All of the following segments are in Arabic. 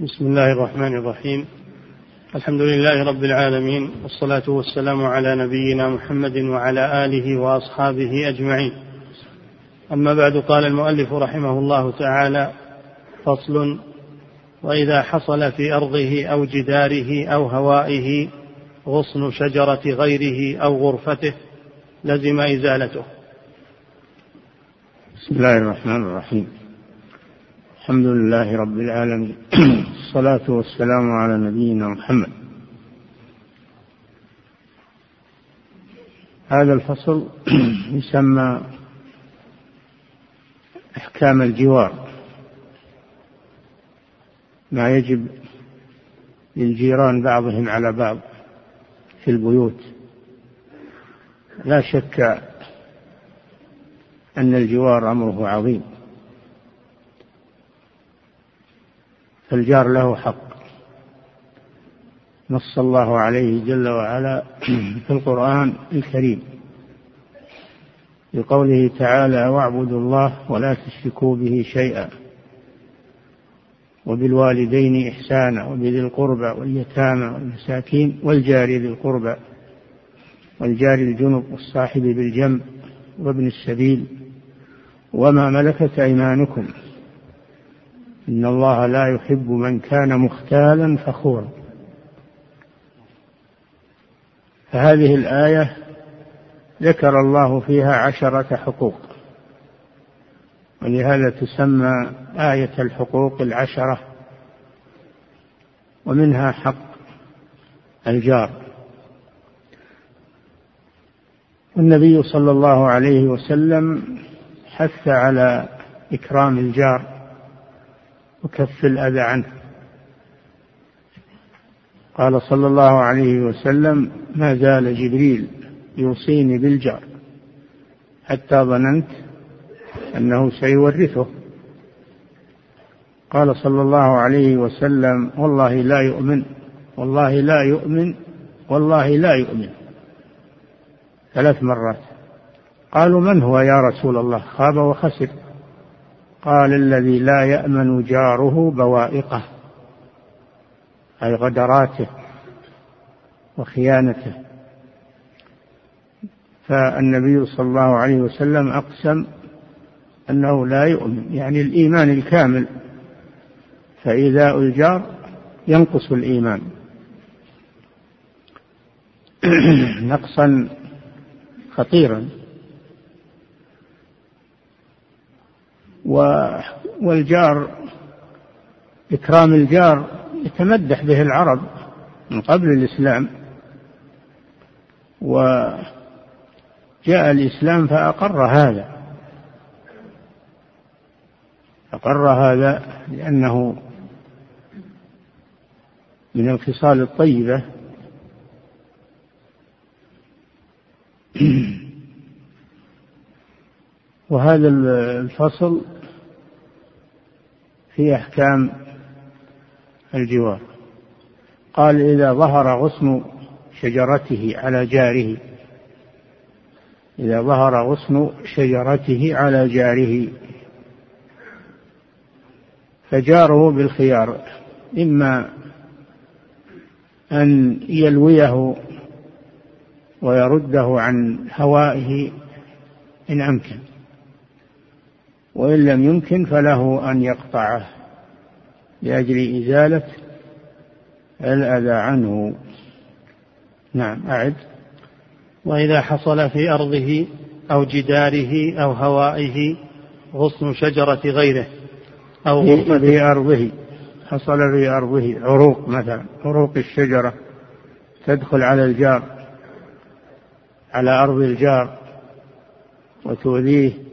بسم الله الرحمن الرحيم. الحمد لله رب العالمين والصلاة والسلام على نبينا محمد وعلى آله وأصحابه أجمعين. أما بعد قال المؤلف رحمه الله تعالى فصل وإذا حصل في أرضه أو جداره أو هوائه غصن شجرة غيره أو غرفته لزم إزالته. بسم الله الرحمن الرحيم. الحمد لله رب العالمين. الصلاة والسلام على نبينا محمد. هذا الفصل يسمى أحكام الجوار. ما يجب للجيران بعضهم على بعض في البيوت. لا شك أن الجوار أمره عظيم. فالجار له حق. نص الله عليه جل وعلا في القرآن الكريم بقوله تعالى واعبدوا الله ولا تشركوا به شيئا وبالوالدين إحسانا وبذي القربى واليتامى والمساكين والجار ذي القربى والجار الجنب والصاحب بالجنب وابن السبيل وما ملكت أيمانكم إن الله لا يحب من كان مختالا فخورا. فهذه الآية ذكر الله فيها عشرة حقوق ولهذا تسمى آية الحقوق العشرة ومنها حق الجار. والنبي صلى الله عليه وسلم حث على إكرام الجار وكف الأذى عنه. قال صلى الله عليه وسلم ما زال جبريل يوصيني بالجار حتى ظننت أنه سيورثه. قال صلى الله عليه وسلم والله لا يؤمن والله لا يؤمن والله لا يؤمن. ثلاث مرات قالوا من هو يا رسول الله؟ خاب وخسر. قال الذي لا يأمن جاره بوائقه أي غدراته وخيانته. فالنبي صلى الله عليه وسلم أقسم أنه لا يؤمن يعني الإيمان الكامل. فإيذاء الجار ينقص الإيمان. نقصا خطيرا. والجار إكرام الجار يتمدح به العرب من قبل الإسلام. وجاء الإسلام فأقر هذا. أقر هذا لأنه من الخصال الطيبة. وهذا الفصل في أحكام الجوار. قال إذا ظهر غصن شجرته على جاره إذا ظهر غصن شجرته على جاره فجاره بالخيار إما أن يلويه ويرده عن هوائه إن أمكن. وإن لم يمكن فله أن يقطعه لأجل إزالة الأذى عنه. نعم أعد. وإذا حصل في أرضه أو جداره أو هوائه غصن شجرة غيره أو غصن في أرضه حصل في أرضه عروق مثلا عروق الشجرة تدخل على الجار على أرض الجار وتؤذيه.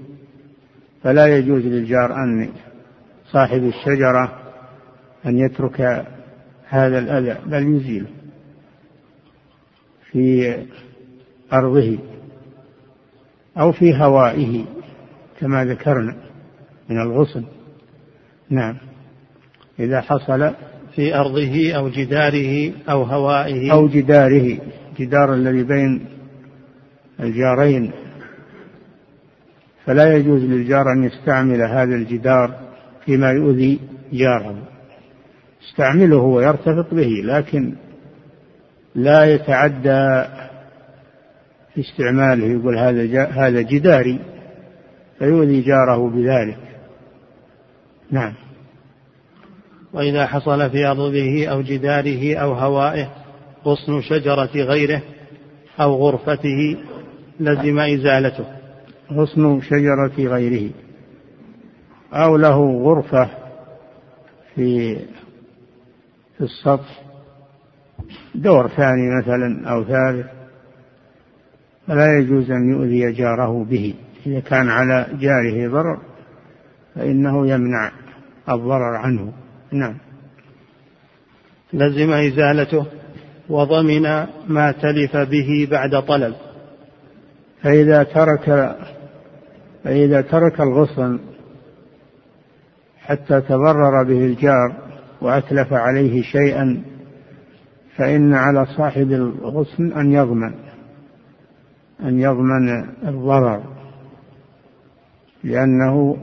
فلا يجوز للجار أن صاحب الشجرة أن يترك هذا الأذى بل يزيله في أرضه أو في هوائه كما ذكرنا من الغصن. نعم. إذا حصل في أرضه أو جداره أو هوائه أو جداره جدار الذي بين الجارين فلا يجوز للجار أن يستعمل هذا الجدار فيما يؤذي جاره. يستعمله ويرتفق به لكن لا يتعدى في استعماله يقول هذا هذا جداري فيؤذي جاره بذلك. نعم. وإذا حصل في أرضه أو جداره أو هوائه غصن شجرة غيره أو غرفته لزم إزالته. غصن شجرة غيره أو له غرفة في في السطح دور ثاني مثلا أو ثالث فلا يجوز أن يؤذي جاره به. إذا كان على جاره ضرر فإنه يمنع الضرر عنه. نعم. لزم إزالته وضمن ما تلف به بعد طلب. فإذا ترك فإذا ترك الغصن حتى تضرر به الجار وأتلف عليه شيئا فإن على صاحب الغصن أن يضمن أن يضمن الضرر لأنه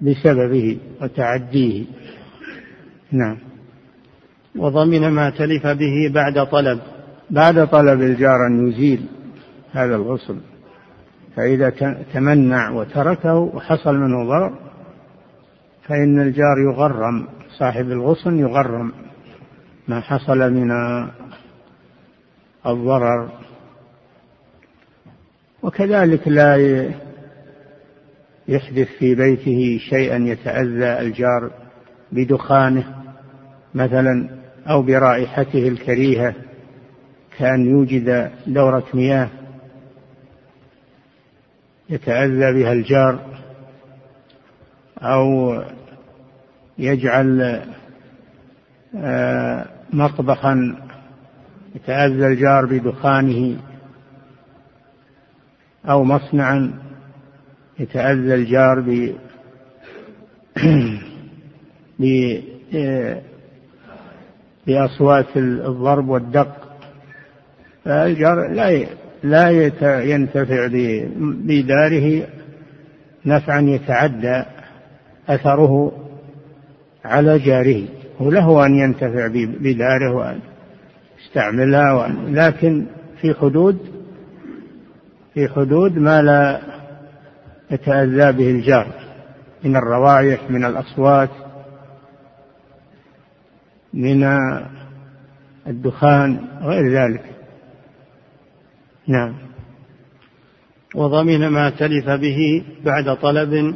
بسببه وتعديه. نعم. وضمن ما تلف به بعد طلب. بعد طلب الجار أن يزيل. هذا الغصن فإذا تمنع وتركه وحصل منه ضرر فإن الجار يغرم صاحب الغصن يغرم ما حصل من الضرر. وكذلك لا يحدث في بيته شيئا يتأذى الجار بدخانه مثلا أو برائحته الكريهة كأن يوجد دورة مياه. يتأذى بها الجار أو يجعل آه، مطبخا يتأذى الجار بدخانه أو مصنعا يتأذى الجار ب بأصوات الضرب والدق. فالجار لا لا ينتفع بداره نفعا يتعدى أثره على جاره. وله أن ينتفع بداره وأن يستعملها وأن لكن في حدود في حدود ما لا يتأذى به الجار. من الروائح من الأصوات من الدخان غير ذلك. نعم. وضمن ما تلف به بعد طلب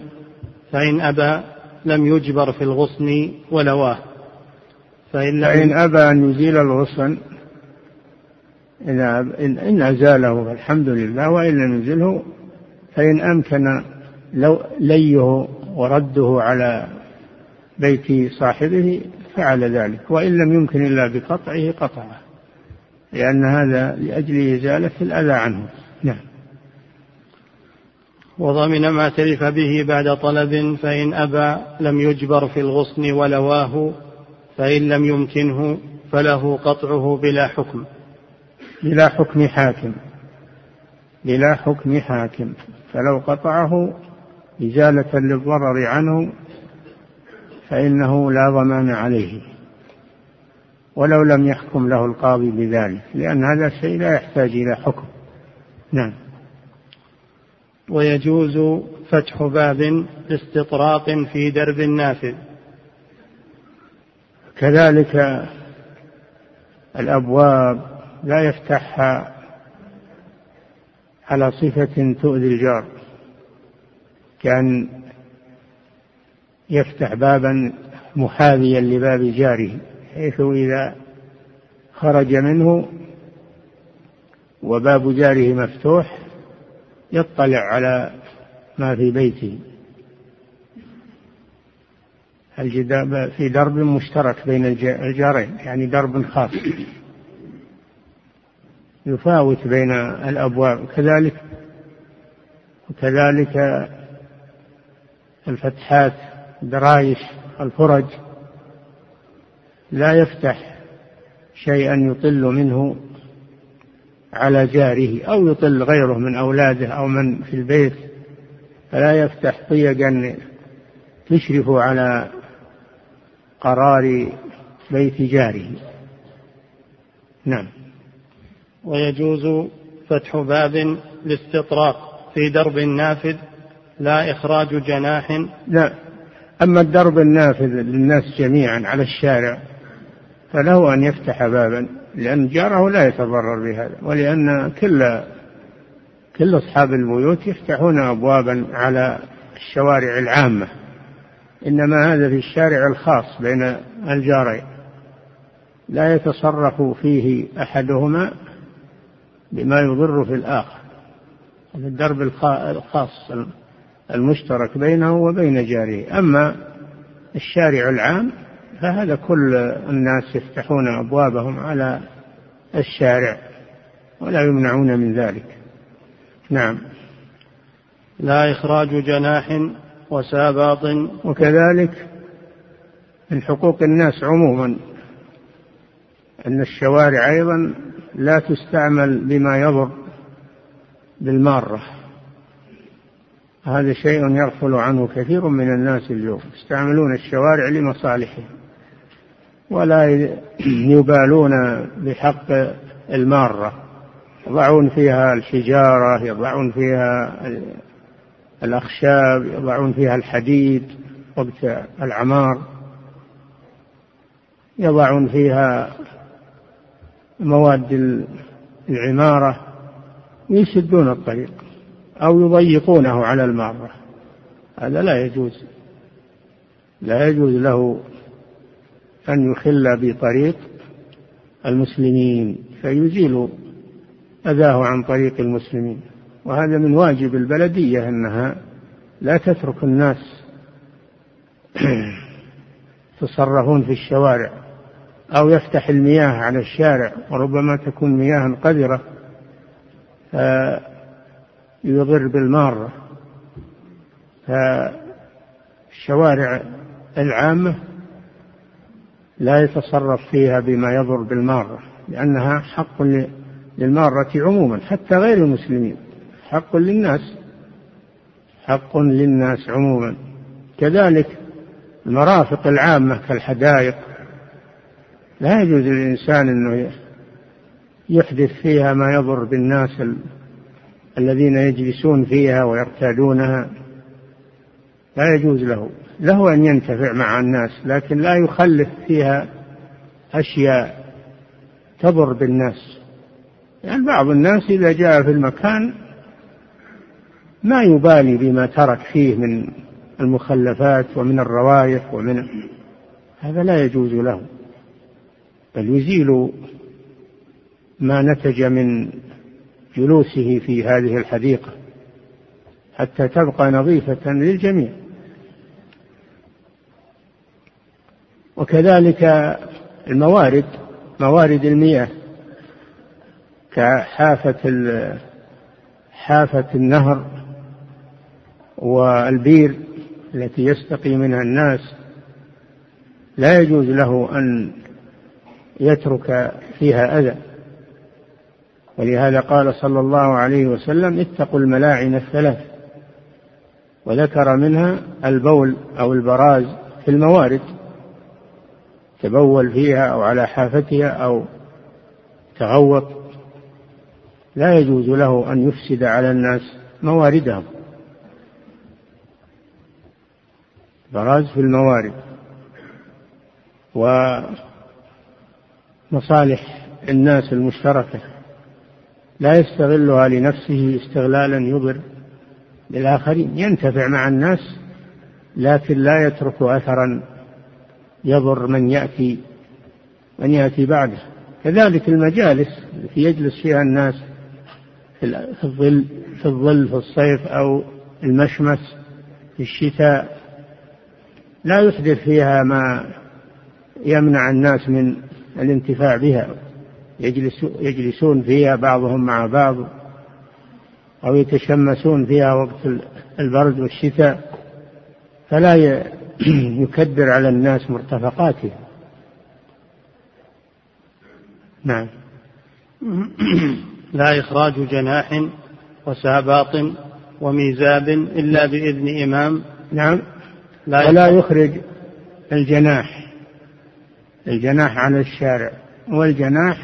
فإن أبى لم يجبر في الغصن ولواه. فإن, فإن أبى أن يزيل الغصن إذا إن أزاله فالحمد لله وإن لم يزله فإن أمكن لو ليه ورده على بيت صاحبه فعل ذلك وإن لم يمكن إلا بقطعه قطعه. لأن هذا لأجل إزالة الأذى عنه. نعم. وضمن ما تلف به بعد طلب فإن أبى لم يجبر في الغصن ولواه فإن لم يمكنه فله قطعه بلا حكم. بلا حكم حاكم. بلا حكم حاكم. فلو قطعه إزالة للضرر عنه فإنه لا ضمان عليه. ولو لم يحكم له القاضي بذلك لأن هذا الشيء لا يحتاج إلى حكم. نعم. ويجوز فتح باب استطراق في درب النافذ. كذلك الأبواب لا يفتحها على صفة تؤذي الجار كأن يفتح بابا محاذيا لباب جاره. حيث إذا خرج منه وباب جاره مفتوح يطلع على ما في بيته. الجداب في درب مشترك بين الجارين يعني درب خاص. يفاوت بين الأبواب. كذلك وكذلك الفتحات درايش الفرج. لا يفتح شيئا يطل منه على جاره أو يطل غيره من أولاده أو من في البيت فلا يفتح طيقا تشرف على قرار بيت جاره. نعم. ويجوز فتح باب لاستطراق في درب نافذ لا إخراج جناح. لا. أما الدرب النافذ للناس جميعا على الشارع فله أن يفتح بابا لأن جاره لا يتضرر بهذا ولأن كل كل أصحاب البيوت يفتحون أبوابا على الشوارع العامة. إنما هذا في الشارع الخاص بين الجارين. لا يتصرف فيه أحدهما بما يضر في الآخر. هذا الدرب الخاص المشترك بينه وبين جاره. أما الشارع العام فهذا كل الناس يفتحون أبوابهم على الشارع ولا يمنعون من ذلك. نعم. لا إخراج جناح وساباط. وكذلك من حقوق الناس عموما أن الشوارع أيضا لا تستعمل بما يضر بالمارة. هذا شيء يغفل عنه كثير من الناس اليوم. يستعملون الشوارع لمصالحهم. ولا يبالون بحق المارة. يضعون فيها الحجارة يضعون فيها الأخشاب يضعون فيها الحديد وقت العمار. يضعون فيها مواد العمارة. يسدون الطريق أو يضيقونه على المارة. هذا لا يجوز. لا يجوز له أن يخل بطريق المسلمين فيزيل أذاه عن طريق المسلمين. وهذا من واجب البلدية أنها لا تترك الناس يتصرفون في الشوارع أو يفتح المياه على الشارع وربما تكون مياه قذرة فيضر بالمارة. فالشوارع العامة لا يتصرف فيها بما يضر بالمارة لأنها حق للمارة عموما حتى غير المسلمين. حق للناس حق للناس عموما. كذلك المرافق العامة كالحدائق. لا يجوز للإنسان أنه يحدث فيها ما يضر بالناس الذين يجلسون فيها ويرتادونها. لا يجوز له. له أن ينتفع مع الناس لكن لا يخلف فيها أشياء تضر بالناس. يعني بعض الناس إذا جاء في المكان ما يبالي بما ترك فيه من المخلفات ومن الروائح ومن هذا لا يجوز له بل يزيل ما نتج من جلوسه في هذه الحديقة حتى تبقى نظيفة للجميع. وكذلك الموارد موارد المياه كحافة حافة النهر والبير التي يستقي منها الناس لا يجوز له أن يترك فيها أذى. ولهذا قال صلى الله عليه وسلم اتقوا الملاعن الثلاث. وذكر منها البول أو البراز في الموارد. تبول فيها أو على حافتها أو تغوط لا يجوز له أن يفسد على الناس مواردهم. براز في الموارد ومصالح الناس المشتركة لا يستغلها لنفسه استغلالا يضر بالآخرين ينتفع مع الناس لكن لا يترك أثرا يضر من يأتي من يأتي بعده. كذلك المجالس التي يجلس فيها الناس في الظل في الظل في الصيف أو المشمس في الشتاء. لا يحدث فيها ما يمنع الناس من الانتفاع بها. يجلس يجلسون فيها بعضهم مع بعض أو يتشمسون فيها وقت البرد والشتاء. فلا يكدر على الناس مرتفقاتها. نعم. لا إخراج جناح وساباط وميزاب إلا بإذن إمام. نعم. لا ولا يخرج الجناح. الجناح على الشارع. والجناح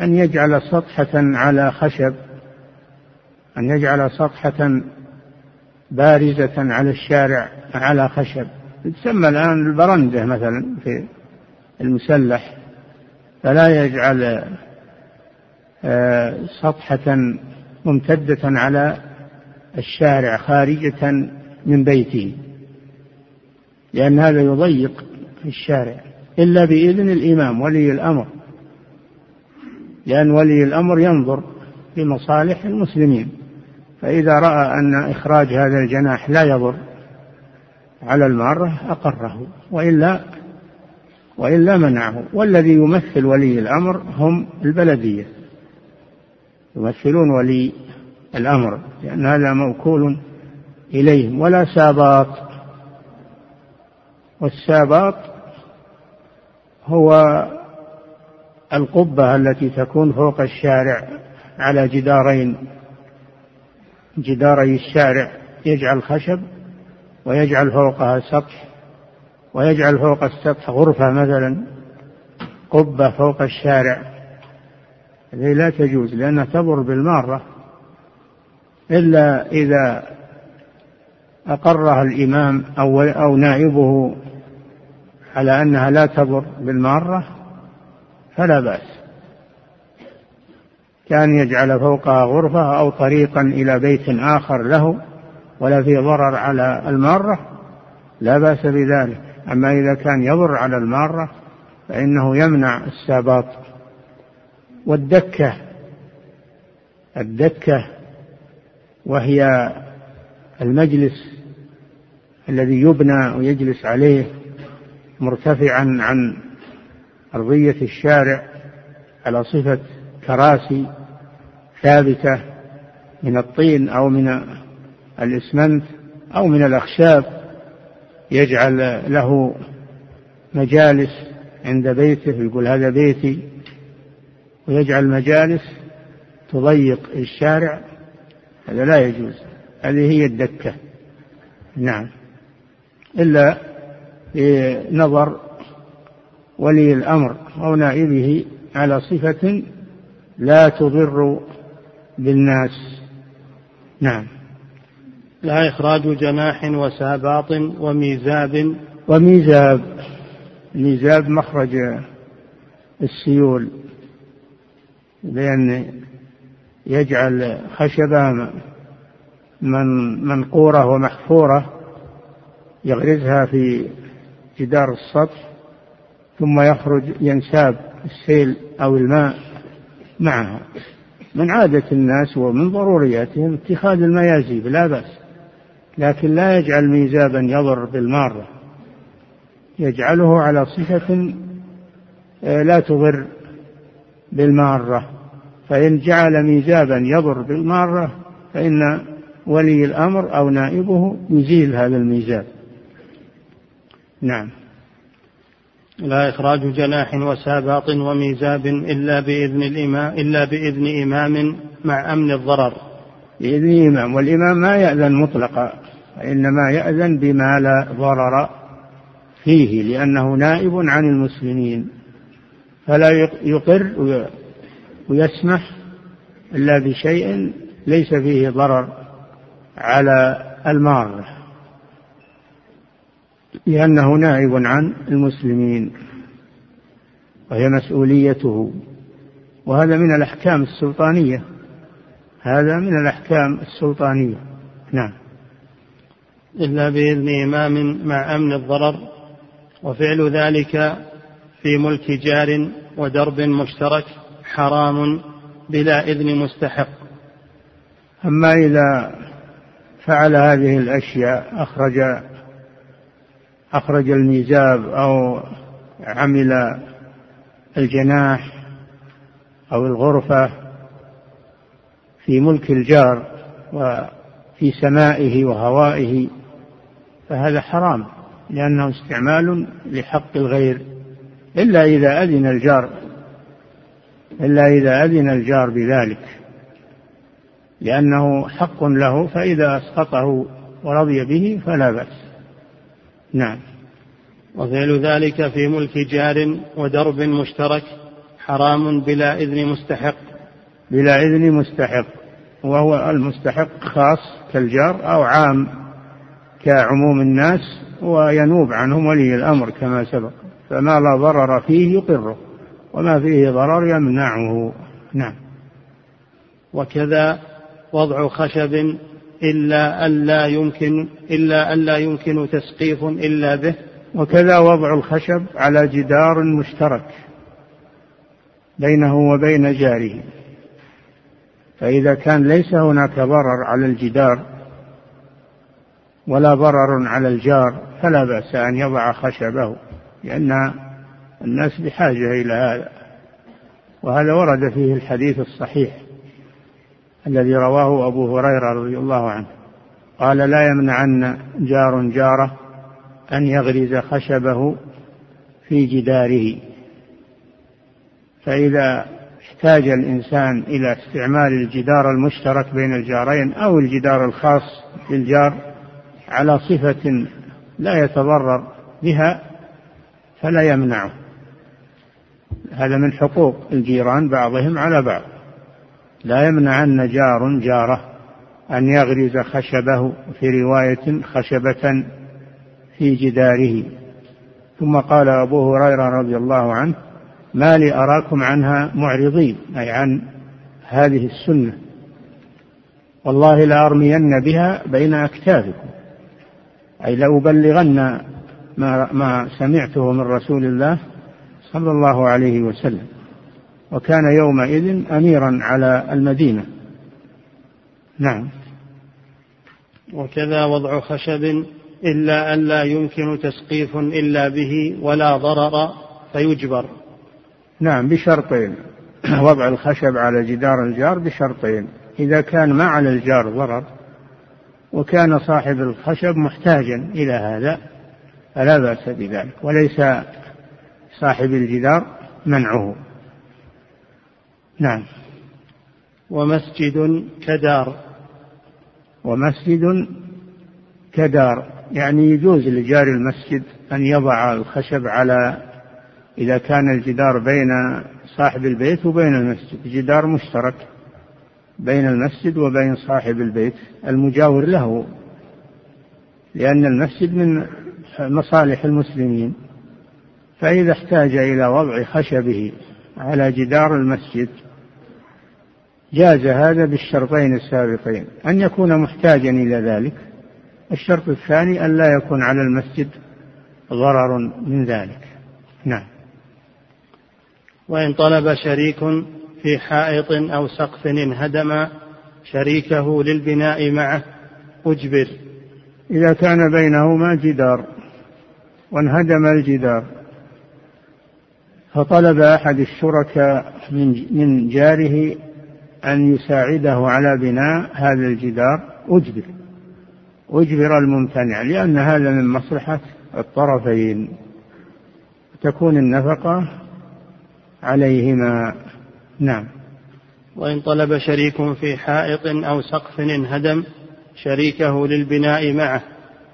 أن يجعل سطحة على خشب. أن يجعل سطحة بارزة على الشارع على خشب. تسمى الآن البرندة مثلا في المسلح فلا يجعل آه، سطحة ممتدة على الشارع خارجة من بيته لأن هذا يضيق الشارع. إلا بإذن الإمام ولي الأمر. لأن ولي الأمر ينظر في مصالح المسلمين. فإذا رأى أن إخراج هذا الجناح لا يضر على المارة أقره. وإلا وإلا منعه. والذي يمثل ولي الأمر هم البلدية. يمثلون ولي الأمر لأن هذا موكول إليهم. ولا ساباط. والساباط هو القبة التي تكون فوق الشارع على جدارين. جداري الشارع يجعل خشب ويجعل فوقها سطح ويجعل فوق السطح غرفة مثلا قبة فوق الشارع. هذه لا تجوز لأنها تضر بالمارة. إلا إذا أقرها الإمام أو أو نائبه على أنها لا تضر بالمارة فلا بأس. كان يجعل فوقها غرفة أو طريقا إلى بيت آخر له ولا في ضرر على المارة. لا بأس بذلك. أما إذا كان يضر على المارة فإنه يمنع الساباط. والدكة. الدكة وهي المجلس الذي يبنى ويجلس عليه مرتفعا عن أرضية الشارع على صفة كراسي. ثابتة من الطين أو من الإسمنت أو من الأخشاب يجعل له مجالس عند بيته يقول هذا بيتي ويجعل مجالس تضيق الشارع هذا لا يجوز هذه هي الدكة. نعم. إلا بنظر ولي الأمر أو نائبه على صفة لا تضر بالناس نعم. لا إخراج جناح وساباط وميزاب. وميزاب. ميزاب مخرج السيول بأن يجعل خشبة من منقورة ومحفورة يغرزها في جدار السطح ثم يخرج ينساب السيل أو الماء معها. من عادة الناس ومن ضرورياتهم اتخاذ الميازيب لا بأس. لكن لا يجعل ميزابا يضر بالمارة. يجعله على صفة آه، لا تضر بالمارة. فإن جعل ميزابا يضر بالمارة فإن ولي الأمر أو نائبه يزيل هذا الميزاب. نعم. لا إخراج جناح وساباط وميزاب إلا بإذن الإمام إلا بإذن إمام مع أمن الضرر. بإذن إمام والإمام ما يأذن مطلقا وإنما يأذن بما لا ضرر فيه لأنه نائب عن المسلمين. فلا يقر ويسمح إلا بشيء ليس فيه ضرر على المارة. لأنه نائب عن المسلمين وهي مسؤوليته. وهذا من الأحكام السلطانية. هذا من الأحكام السلطانية. نعم. إلا بإذن إمام مع أمن الضرر وفعل ذلك في ملك جار ودرب مشترك حرام بلا إذن مستحق. أما إذا فعل هذه الأشياء أخرج أخرج الميزاب أو عمل الجناح أو الغرفة في ملك الجار وفي سمائه وهوائه فهذا حرام لأنه استعمال لحق الغير. إلا إذا أذن الجار إلا إذا أذن الجار بذلك لأنه حق له فإذا أسقطه ورضي به فلا بأس. نعم. وفعل ذلك في ملك جار ودرب مشترك حرام بلا إذن مستحق. بلا إذن مستحق. وهو المستحق خاص كالجار أو عام كعموم الناس وينوب عنهم ولي الأمر كما سبق. فما لا ضرر فيه يقره وما فيه ضرر يمنعه. نعم. وكذا وضع خشب إلا ألا يمكن إلا ألا يمكن تسقيف إلا به. وكذا وضع الخشب على جدار مشترك بينه وبين جاره. فإذا كان ليس هناك ضرر على الجدار ولا ضرر على الجار فلا بأس أن يضع خشبه لأن الناس بحاجة إلى هذا. وهذا ورد فيه الحديث الصحيح. الذي رواه أبو هريرة رضي الله عنه. قال لا يمنعن جار جاره أن يغرز خشبه في جداره. فإذا احتاج الإنسان إلى استعمال الجدار المشترك بين الجارين أو الجدار الخاص بالجار على صفة لا يتضرر بها فلا يمنعه. هذا من حقوق الجيران بعضهم على بعض. لا يمنعن جار جاره أن يغرز خشبه في رواية خشبة في جداره. ثم قال أبو هريرة رضي الله عنه ما لي أراكم عنها معرضين أي عن هذه السنة. والله لأرمين بها بين أكتافكم أي لأبلغن ما, سمعته من رسول الله صلى الله عليه وسلم. وكان يومئذ أميرا على المدينة. نعم. وكذا وضع خشب إلا أن لا يمكن تسقيف إلا به ولا ضرر فيجبر. نعم بشرطين. وضع الخشب على جدار الجار بشرطين. إذا كان ما على الجار ضرر وكان صاحب الخشب محتاجا إلى هذا فلا بأس بذلك. وليس صاحب الجدار منعه. نعم. ومسجد كدار. ومسجد كدار. يعني يجوز لجار المسجد أن يضع الخشب على إذا كان الجدار بين صاحب البيت وبين المسجد. جدار مشترك بين المسجد وبين صاحب البيت المجاور له لأن المسجد من مصالح المسلمين. فإذا احتاج إلى وضع خشبه على جدار المسجد جاز هذا بالشرطين السابقين أن يكون محتاجا إلى ذلك. الشرط الثاني أن لا يكون على المسجد ضرر من ذلك. نعم. وإن طلب شريك في حائط أو سقف انهدم شريكه للبناء معه أجبر. إذا كان بينهما جدار وانهدم الجدار فطلب أحد الشركاء من من جاره أن يساعده على بناء هذا الجدار أجبر أجبر الممتنع لأن هذا من مصلحة الطرفين. تكون النفقة عليهما. نعم. وإن طلب شريك في حائط أو سقف انهدم شريكه للبناء معه.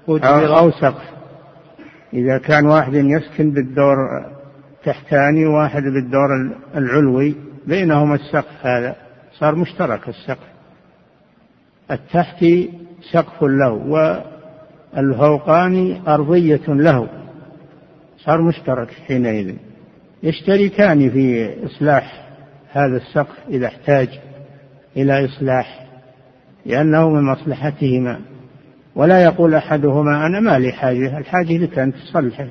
أجبر. أو سقف. إذا كان واحد يسكن بالدور تحتاني وواحد بالدور العلوي بينهما السقف هذا. صار مشترك السقف. التحتي سقف له والفوقاني أرضية له. صار مشترك حينئذ. يشتركان في إصلاح هذا السقف إذا احتاج إلى إصلاح لأنه من مصلحتهما. ولا يقول أحدهما أنا ما لي حاجة الحاجة لك أن تصلحه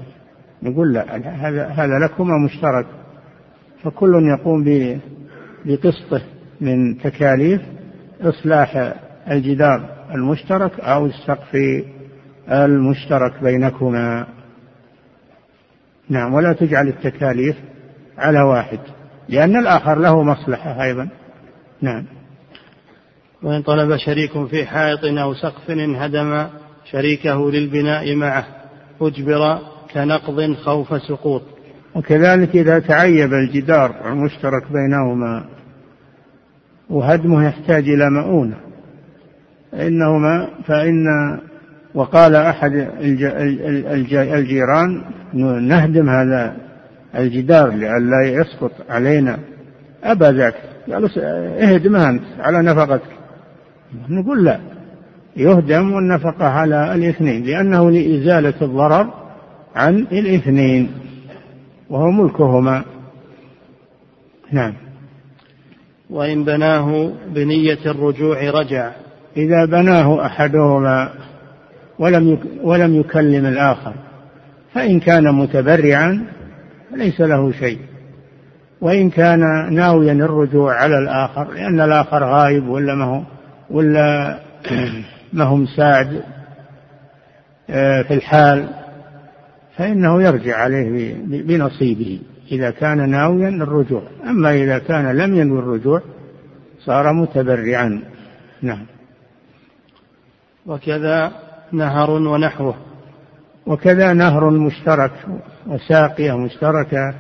يقول لا هذا هذا لكما مشترك. فكل يقوم بقسطه. من تكاليف إصلاح الجدار المشترك أو السقف المشترك بينكما. نعم ولا تجعل التكاليف على واحد لأن الآخر له مصلحة أيضا. نعم. وإن طلب شريك في حائط أو سقف انهدم شريكه للبناء معه أجبر كنقض خوف سقوط. وكذلك إذا تعيب الجدار المشترك بينهما وهدمه يحتاج إلى مؤونة. فإنهما فإن وقال أحد الجيران نهدم هذا الجدار لئلا يسقط علينا. أبى ذاك. قالوا اهدم أنت على نفقتك. نقول لا. يهدم والنفقة على الاثنين لأنه لإزالة الضرر عن الاثنين وهو ملكهما. نعم. وإن بناه بنية الرجوع رجع. إذا بناه أحدهما ولم ولم يكلم الآخر فإن كان متبرعا فليس له شيء. وإن كان ناويا الرجوع على الآخر لأن الآخر غايب ولا ما هو ولا ما هو مساعد آه، في الحال فإنه يرجع عليه بنصيبه. إذا كان ناويا الرجوع أما إذا كان لم ينوي الرجوع صار متبرعا. نعم. وكذا نهر ونحوه. وكذا نهر مشترك وساقية مشتركة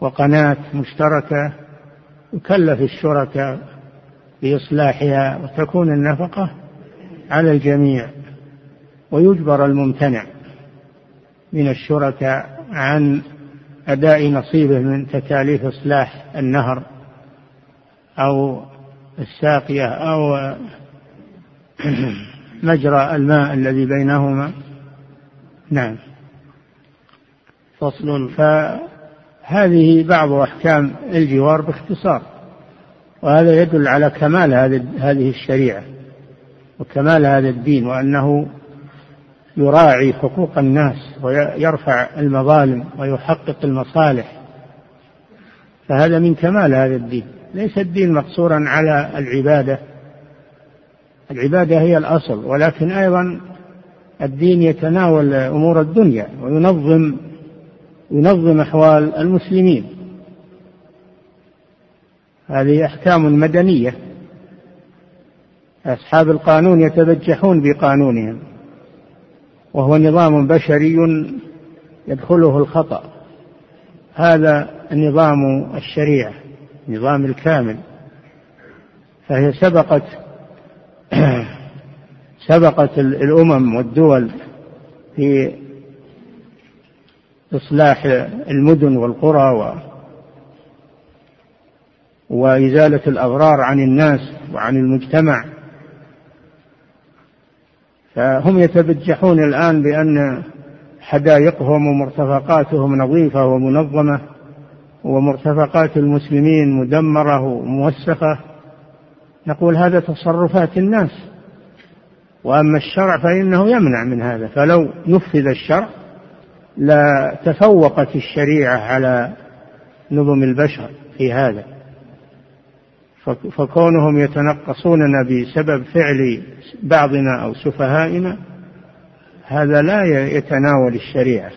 وقناة مشتركة يكلف الشركاء بإصلاحها وتكون النفقة على الجميع ويجبر الممتنع من الشركاء عن أداء نصيبه من تكاليف إصلاح النهر أو الساقية أو مجرى الماء الذي بينهما. نعم. فصل. فهذه بعض أحكام الجوار باختصار وهذا يدل على كمال هذه الشريعة وكمال هذا الدين وأنه يراعي حقوق الناس ويرفع المظالم ويحقق المصالح. فهذا من كمال هذا الدين. ليس الدين مقصورا على العبادة. العبادة هي الأصل ولكن أيضا الدين يتناول أمور الدنيا وينظم ينظم أحوال المسلمين. هذه أحكام مدنية. أصحاب القانون يتبجحون بقانونهم. وهو نظام بشري يدخله الخطأ. هذا نظام الشريعة نظام الكامل. فهي سبقت سبقت الأمم والدول في إصلاح المدن والقرى و وإزالة الأضرار عن الناس وعن المجتمع. فهم يتبجحون الآن بأن حدائقهم ومرتفقاتهم نظيفة ومنظمة ومرتفقات المسلمين مدمرة وموسخة. نقول هذا تصرفات الناس. وأما الشرع فإنه يمنع من هذا. فلو نفذ الشرع لتفوقت الشريعة على نظم البشر في هذا. فكونهم يتنقصوننا بسبب فعل بعضنا أو سفهائنا هذا لا يتناول الشريعة.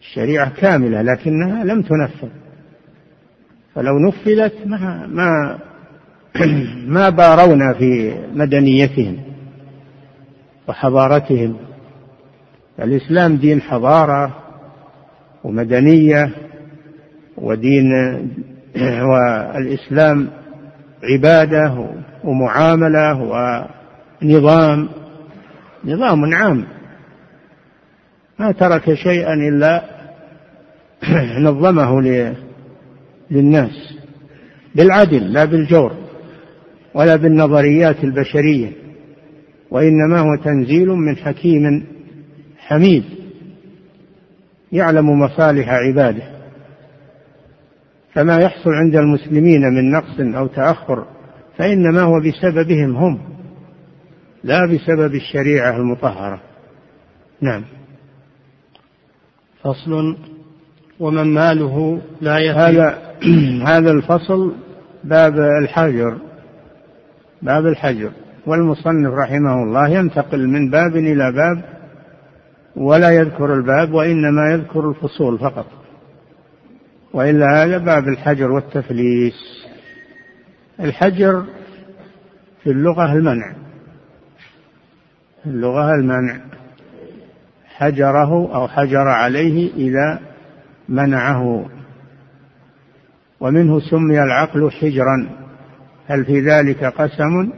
الشريعة كاملة لكنها لم تنفذ. فلو نفذت ما ما ما بارونا في مدنيتهم وحضارتهم. الإسلام دين حضارة ومدنية ودين والإسلام عبادة ومعاملة ونظام نظام عام. ما ترك شيئا إلا نظمه للناس بالعدل لا بالجور ولا بالنظريات البشرية وإنما هو تنزيل من حكيم حميد يعلم مصالح عباده. فما يحصل عند المسلمين من نقص أو تأخر فإنما هو بسببهم هم لا بسبب الشريعة المطهرة. نعم. فصل ومن ماله لا يفي هذا هذا الفصل باب الحجر باب الحجر. والمصنف رحمه الله ينتقل من باب إلى باب ولا يذكر الباب وإنما يذكر الفصول فقط. وإلا هذا باب الحجر والتفليس. الحجر في اللغة المنع. في اللغة المنع. حجره أو حجر عليه إذا منعه. ومنه سمي العقل حجرا. هل في ذلك قسم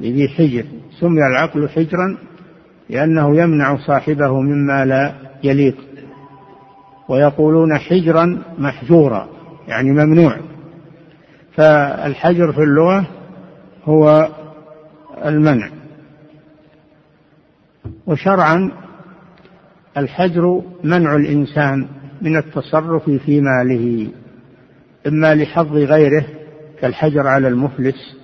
لذي حجر؟ سمي العقل حجرا لأنه يمنع صاحبه مما لا يليق. ويقولون حجرا محجورا يعني ممنوع. فالحجر في اللغة هو المنع. وشرعا الحجر منع الإنسان من التصرف في ماله إما لحظ غيره كالحجر على المفلس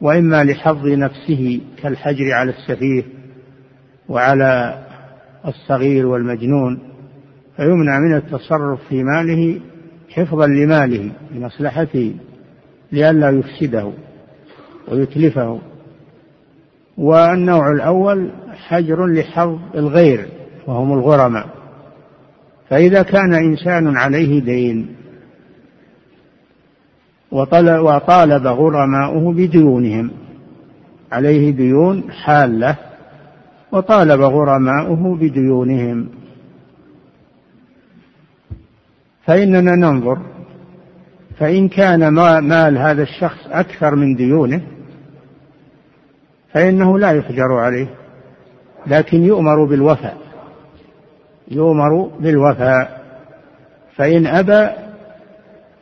وإما لحظ نفسه كالحجر على السفيه وعلى الصغير والمجنون. فيمنع من التصرف في ماله حفظا لماله لمصلحته لئلا يفسده ويتلفه. والنوع الأول حجر لحظ الغير وهم الغرماء. فإذا كان إنسان عليه دين وطالب غرماؤه بديونهم. عليه ديون حالة وطالب غرماؤه بديونهم. فإننا ننظر فإن كان مال هذا الشخص أكثر من ديونه فإنه لا يحجر عليه لكن يؤمر بالوفاء يؤمر بالوفاء. فإن أبى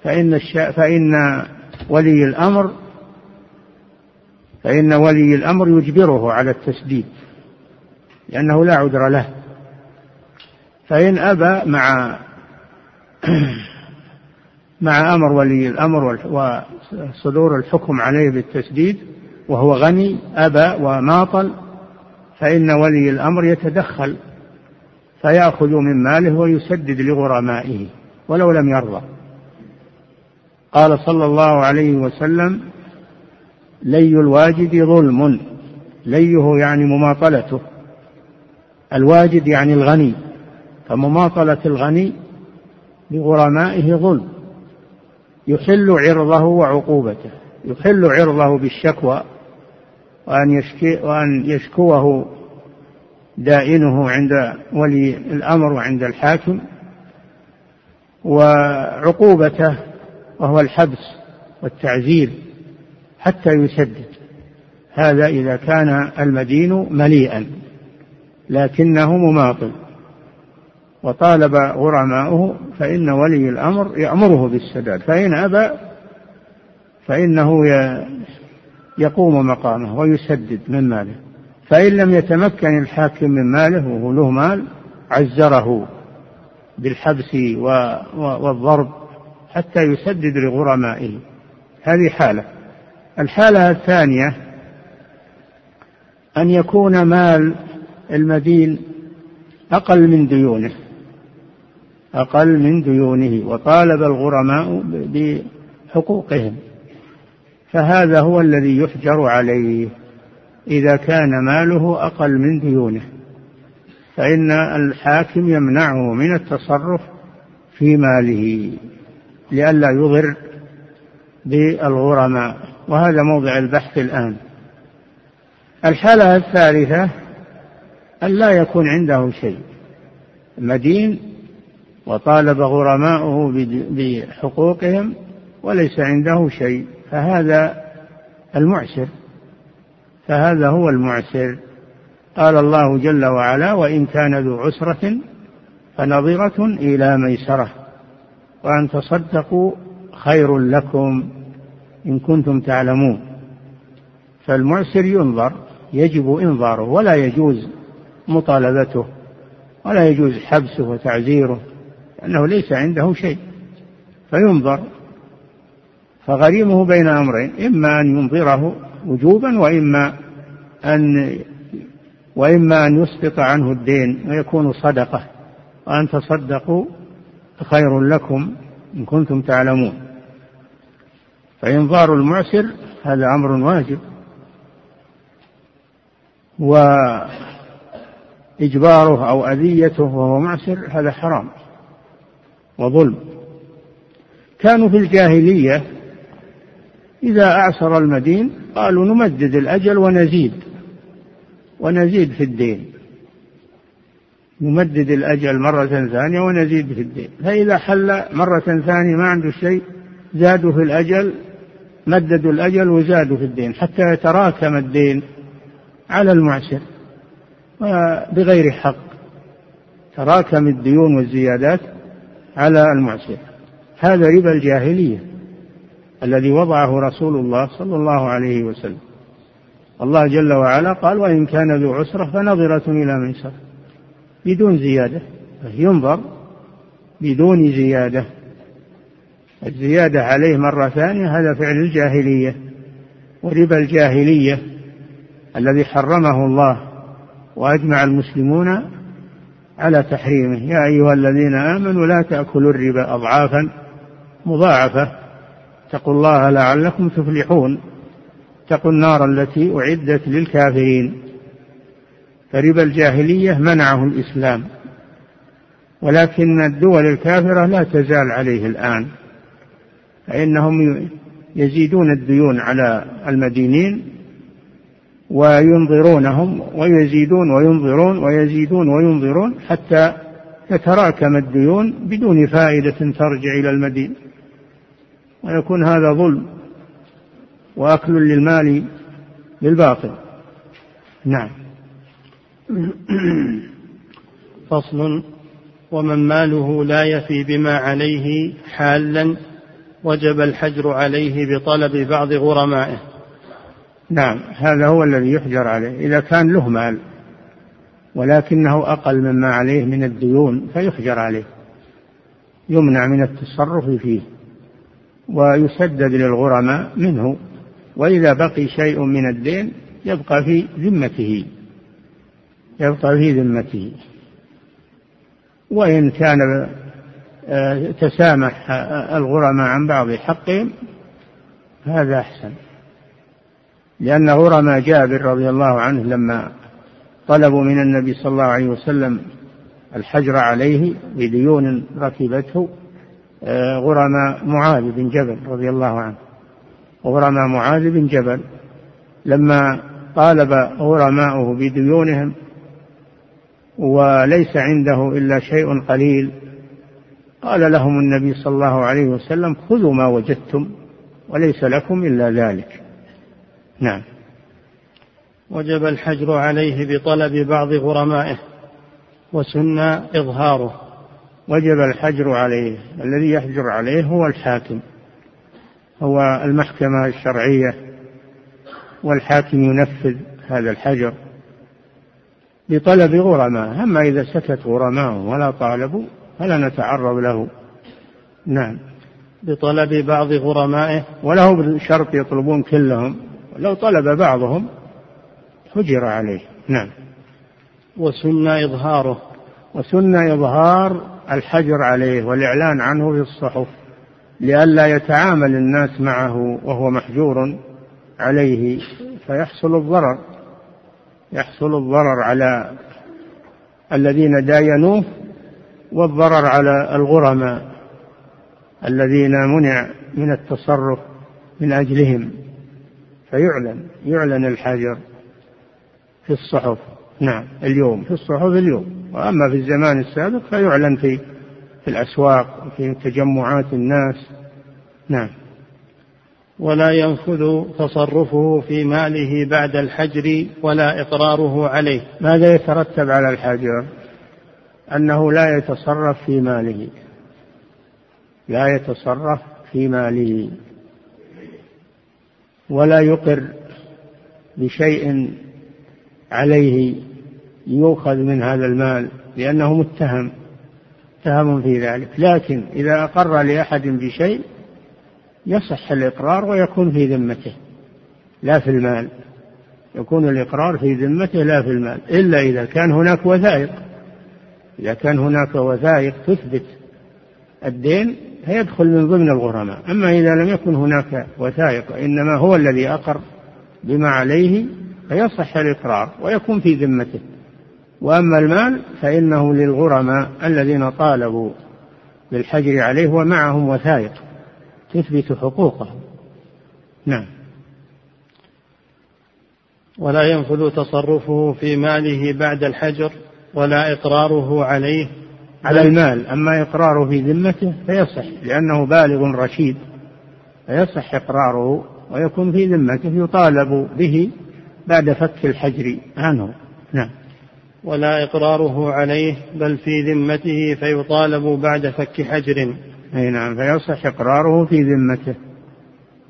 فإن فإن ولي الأمر فإن ولي الأمر يجبره على التسديد لأنه لا عذر له. فإن أبى مع مع أمر ولي الأمر وصدور الحكم عليه بالتسديد وهو غني أبى وماطل فإن ولي الأمر يتدخل فيأخذ من ماله ويسدد لغرمائه ولو لم يرضى. قال صلى الله عليه وسلم لي الواجد ظلم ليه يعني مماطلته؟ الواجد يعني الغني فمماطلة الغني لغرمائه ظلم. يحل عرضه وعقوبته. يحل عرضه بالشكوى وأن يشكي وأن يشكوه دائنه عند ولي الأمر وعند الحاكم. وعقوبته وهو الحبس والتعزير حتى يسدد. هذا إذا كان المدين مليئا لكنه مماطل. وطالب غرماؤه فإن ولي الأمر يأمره بالسداد فإن أبى فإنه يقوم مقامه ويسدد من ماله فإن لم يتمكن الحاكم من ماله وهو له مال عزره بالحبس والضرب حتى يسدد لغرمائه. هذه حالة. الحالة الثانية أن يكون مال المدين أقل من ديونه. أقل من ديونه وطالب الغرماء بحقوقهم. فهذا هو الذي يحجر عليه. إذا كان ماله أقل من ديونه فإن الحاكم يمنعه من التصرف في ماله لئلا يضر بالغرماء. وهذا موضع البحث الآن. الحالة الثالثة أن لا يكون عنده شيء. مدين وطالب غرماؤه بحقوقهم وليس عنده شيء فهذا المعسر. فهذا هو المعسر. قال الله جل وعلا وإن كان ذو عسرة فنظرة إلى ميسرة وأن تصدقوا خير لكم إن كنتم تعلمون. فالمعسر ينظر يجب إنظاره ولا يجوز مطالبته ولا يجوز حبسه وتعزيره. لأنه ليس عنده شيء فينظر. فغريمه بين أمرين إما أن ينظره وجوبا وإما أن وإما أن يسقط عنه الدين ويكون صدقة. وأن تصدقوا خير لكم إن كنتم تعلمون. فإنظار المعسر هذا أمر واجب. وإجباره أو أذيته وهو معسر هذا حرام. وظلم. كانوا في الجاهلية إذا أعسر المدين قالوا نمدد الأجل ونزيد ونزيد في الدين. نمدد الأجل مرة ثانية ونزيد في الدين. فإذا حل مرة ثانية ما عنده شيء زادوا في الأجل مددوا الأجل وزادوا في الدين حتى يتراكم الدين على المعسر بغير حق. تراكم الديون والزيادات على المعسر هذا ربا الجاهلية الذي وضعه رسول الله صلى الله عليه وسلم. الله جل وعلا قال وإن كان ذو عسرة فنظرة إلى ميسر بدون زيادة ينظر بدون زيادة. الزيادة عليه مرة ثانية هذا فعل الجاهلية. وربا الجاهلية الذي حرمه الله وأجمع المسلمون على تحريمه. يا أيها الذين آمنوا لا تأكلوا الربا أضعافا مضاعفة. اتقوا الله لعلكم تفلحون. اتقوا النار التي أعدت للكافرين. فربا الجاهلية منعه الإسلام. ولكن الدول الكافرة لا تزال عليه الآن. فإنهم يزيدون الديون على المدينين. وينظرونهم ويزيدون وينظرون ويزيدون وينظرون حتى تتراكم الديون بدون فائدة ترجع إلى المدين. ويكون هذا ظلم وأكل للمال بالباطل نعم. فصل. ومن ماله لا يفي بما عليه حالا وجب الحجر عليه بطلب بعض غرمائه. نعم هذا هو الذي يحجر عليه. إذا كان له مال ولكنه أقل مما عليه من الديون فيحجر عليه يمنع من التصرف فيه ويسدد للغرماء منه. وإذا بقي شيء من الدين يبقى في ذمته يبقى في ذمته. وإن كان آه، تسامح الغرماء عن بعض حقهم هذا أحسن. لأن غرماء جابر رضي الله عنه لما طلبوا من النبي صلى الله عليه وسلم الحجر عليه بديون ركبته آه، غرماء معاذ بن جبل رضي الله عنه. غرماء معاذ بن جبل. لما طالب غرماؤه بديونهم وليس عنده إلا شيء قليل قال لهم النبي صلى الله عليه وسلم خذوا ما وجدتم وليس لكم إلا ذلك. نعم. وجب الحجر عليه بطلب بعض غرمائه وسن إظهاره. وجب الحجر عليه الذي يحجر عليه هو الحاكم. هو المحكمة الشرعية والحاكم ينفذ هذا الحجر بطلب غرماء أما إذا سكت غرماء ولا طالبوا فلا نتعرض له. نعم. بطلب بعض غرمائه وله بشرط يطلبون كلهم. لو طلب بعضهم حجر عليه. نعم. وسن إظهاره. وسن إظهار الحجر عليه والإعلان عنه في الصحف لئلا يتعامل الناس معه وهو محجور عليه فيحصل الضرر. يحصل الضرر على الذين داينوه والضرر على الغرماء الذين منع من التصرف من أجلهم. فيعلن يعلن الحجر في الصحف. نعم اليوم في الصحف اليوم. وأما في الزمان السابق فيعلن في في الأسواق وفي تجمعات الناس. نعم. ولا ينفذ تصرفه في ماله بعد الحجر ولا إقراره عليه. ماذا يترتب على الحجر؟ أنه لا يتصرف في ماله. لا يتصرف في ماله. ولا يقر بشيء عليه يؤخذ من هذا المال لأنه متهم متهم في ذلك. لكن إذا أقر لأحد بشيء يصح الإقرار ويكون في ذمته لا في المال. يكون الإقرار في ذمته لا في المال إلا إذا كان هناك وثائق. إذا كان هناك وثائق تثبت الدين فيدخل من ضمن الغرماء. أما إذا لم يكن هناك وثائق إنما هو الذي أقر بما عليه فيصح الإقرار ويكون في ذمته. وأما المال فإنه للغرماء الذين طالبوا بالحجر عليه ومعهم وثائق تثبت حقوقهم. نعم. ولا ينفذ تصرفه في ماله بعد الحجر ولا إقراره عليه على المال. أما إقراره في ذمته فيصح لأنه بالغ رشيد فيصح إقراره ويكون في ذمته يطالب به بعد فك الحجر عنه. نعم. ولا إقراره عليه بل في ذمته فيطالب بعد فك حجر. أي نعم فيصح إقراره في ذمته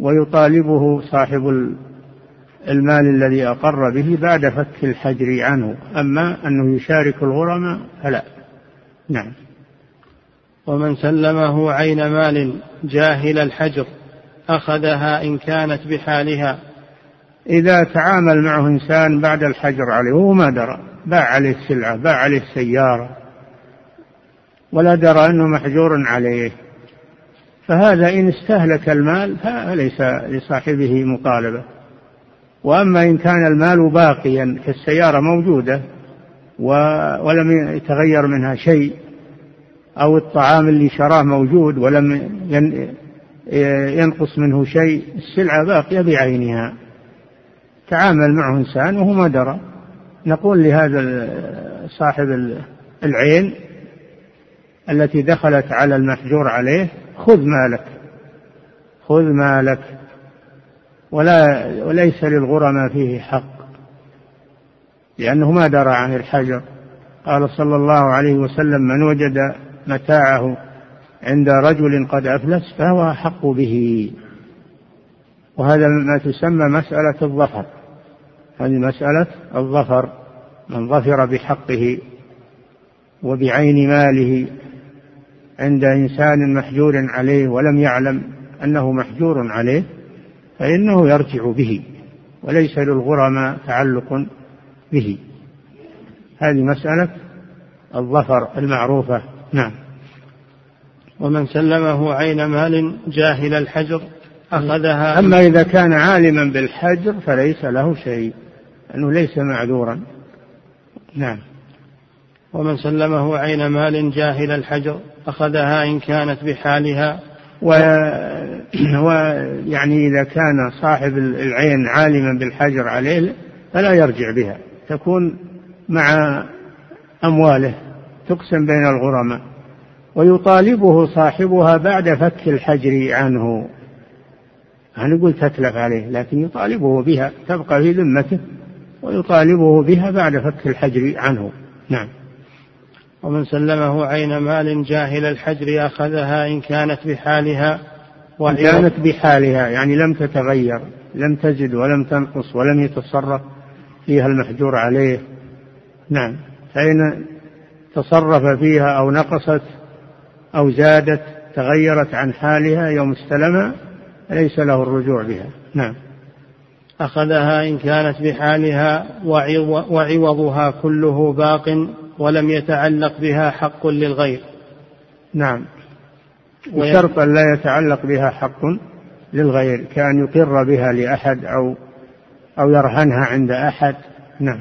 ويطالبه صاحب المال الذي أقر به بعد فك الحجر عنه. أما أنه يشارك الغرماء فلا. نعم. ومن سلمه عين مال جاهل الحجر أخذها إن كانت بحالها. إذا تعامل معه إنسان بعد الحجر عليه وهو ما درى باع عليه السلعة باع عليه السيارة ولا درى أنه محجور عليه. فهذا إن استهلك المال فليس لصاحبه مطالبة. وأما إن كان المال باقيا كالسيارة موجودة. ولم يتغير منها شيء أو الطعام اللي شراه موجود ولم ينقص منه شيء السلعة باقية بعينها. تعامل معه إنسان وهو ما درى. نقول لهذا صاحب العين التي دخلت على المحجور عليه خذ مالك خذ مالك. ولا وليس للغرماء فيه حق. لأنه ما درى عن الحجر. قال صلى الله عليه وسلم من وجد متاعه عند رجل قد أفلس فهو أحق به. وهذا ما تسمى مسألة الظفر. هذه مسألة الظفر من ظفر بحقه وبعين ماله عند إنسان محجور عليه ولم يعلم أنه محجور عليه فإنه يرجع به وليس للغرماء تعلق به. هذه مسألة الظفر المعروفة. نعم. ومن سلمه عين مال جاهل الحجر أخذها أما إذا كان عالما بالحجر فليس له شيء أنه ليس معذورا. نعم. ومن سلمه عين مال جاهل الحجر أخذها إن كانت بحالها. ويعني إذا كان صاحب العين عالما بالحجر عليه فلا يرجع بها. تكون مع أمواله تقسم بين الغرماء. ويطالبه صاحبها بعد فك الحجر عنه. أنا نقول تتلف عليه لكن يطالبه بها تبقى في ذمته ويطالبه بها بعد فك الحجر عنه. نعم. ومن سلمه عين مال جاهل الحجر أخذها إن كانت بحالها. إن كانت بحالها يعني لم تتغير لم تزد ولم تنقص ولم يتصرف. فيها المحجور عليه. نعم. فإن تصرف فيها أو نقصت أو زادت تغيرت عن حالها يوم استلمها ليس له الرجوع بها. نعم. أخذها إن كانت بحالها وعوضها كله باق ولم يتعلق بها حق للغير. نعم. بشرط أن لا يتعلق بها حق للغير كأن يقر بها لأحد أو أو يرهنها عند أحد. نعم.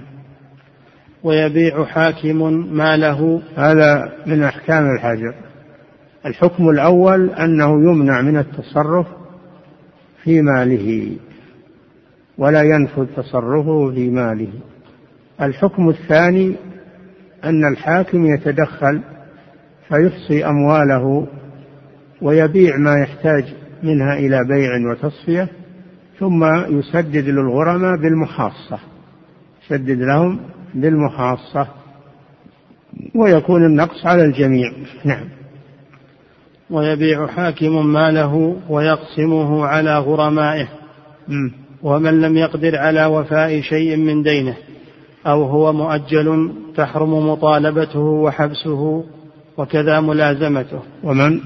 ويبيع حاكم ماله. هذا من أحكام الحجر. الحكم الأول أنه يمنع من التصرف في ماله ولا ينفذ تصرفه في ماله. الحكم الثاني أن الحاكم يتدخل فيحصي أمواله ويبيع ما يحتاج منها إلى بيع وتصفية. ثم يسدد للغرماء بالمحاصة يسدد لهم بالمحاصة ويكون النقص على الجميع. نعم. ويبيع حاكم ماله ويقسمه على غرمائه. ومن لم يقدر على وفاء شيء من دينه أو هو مؤجل تحرم مطالبته وحبسه وكذا ملازمته. ومن؟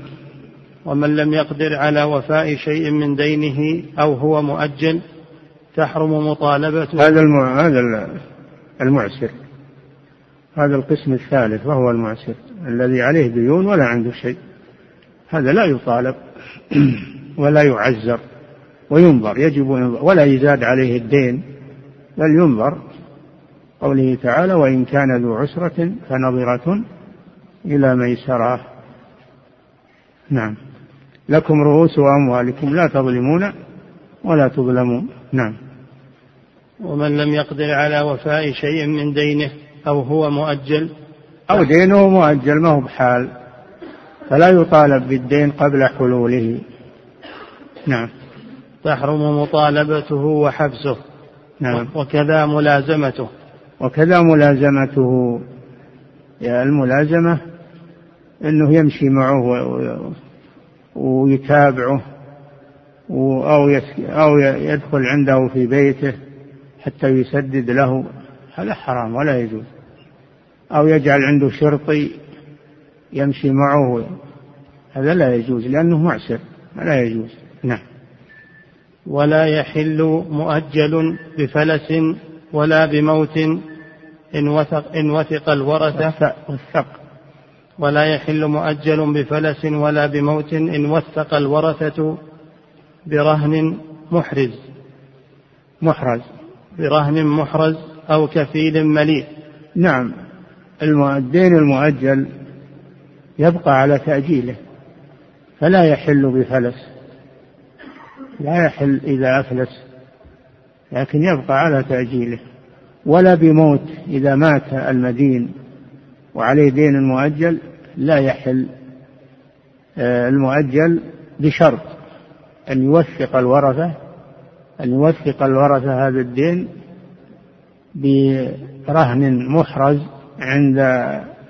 ومن لم يقدر على وفاء شيء من دينه أو هو مؤجل تحرم مطالبته. هذا هذا المعسر. هذا القسم الثالث وهو المعسر. الذي عليه ديون ولا عنده شيء. هذا لا يطالب ولا يعزر وينظر. يجب ولا يزاد عليه الدين بل ينظر. قوله تعالى وإن كان ذو عسرة فنظرة إلى ميسرة. نعم. لكم رؤوس أموالكم لا تظلمون ولا تظلمون. نعم. ومن لم يقدر على وفاء شيء من دينه أو هو مؤجل أو دينه مؤجل ما هو بحال. فلا يطالب بالدين قبل حلوله. نعم. تحرم مطالبته وحبسه. نعم. وكذا ملازمته. وكذا ملازمته. الملازمة أنه يمشي معه ويتابعه أو أو يدخل عنده في بيته حتى يسدد له. هذا حرام ولا يجوز. أو يجعل عنده شرطي يمشي معه. هذا لا يجوز لأنه معسر. لا يجوز. نعم. ولا يحل مؤجل بفلس ولا بموت إن وثق, إن وثق الورثة. وثق ولا يحل مؤجل بفلس ولا بموت إن وثق الورثة برهن محرز. محرز. برهن محرز أو كفيل مليء. نعم. الدين المؤجل يبقى على تأجيله. فلا يحل بفلس. لا يحل إذا أفلس. لكن يبقى على تأجيله. ولا بموت إذا مات المدين. وعليه دين مؤجل. لا يحل آه، المؤجل بشرط أن يوثق الورثة أن يوثق الورثة هذا الدين برهن محرز عند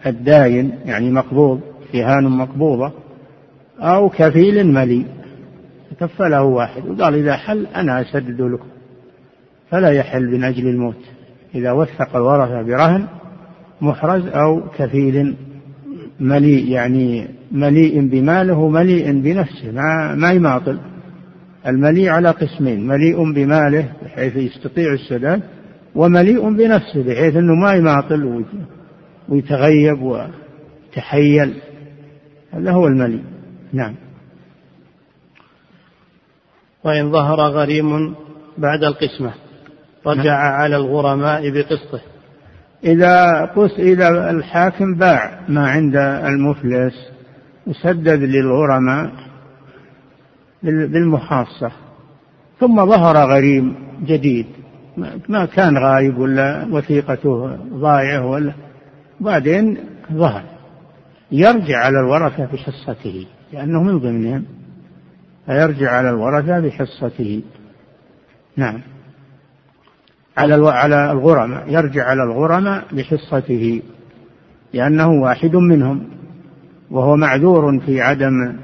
الداين يعني مقبوض رهان مقبوضة أو كفيل ملي كفله واحد. وقال إذا حل أنا أسدد لكم. فلا يحل من أجل الموت إذا وثق الورثة برهن محرز أو كفيل مليء يعني مليء بماله مليء بنفسه ما ما يماطل المليء على قسمين مليء بماله بحيث يستطيع السداد ومليء بنفسه بحيث إنه ما يماطل ويتغيب ويتحيل. هذا هو المليء. نعم. وإن ظهر غريم بعد القسمة رجع نعم. على الغرماء بقسطه. إذا قس إذا الحاكم باع ما عند المفلس وسدد للغرماء بالمحاصة ثم ظهر غريم جديد. ما كان غايب ولا وثيقته ضايعة ولا. بعدين ظهر. يرجع على الورثة بحصته لأنه من ضمنهم. فيرجع على الورثة بحصته. نعم. على على الغرماء يرجع على الغرماء بحصته لأنه واحد منهم وهو معذور في عدم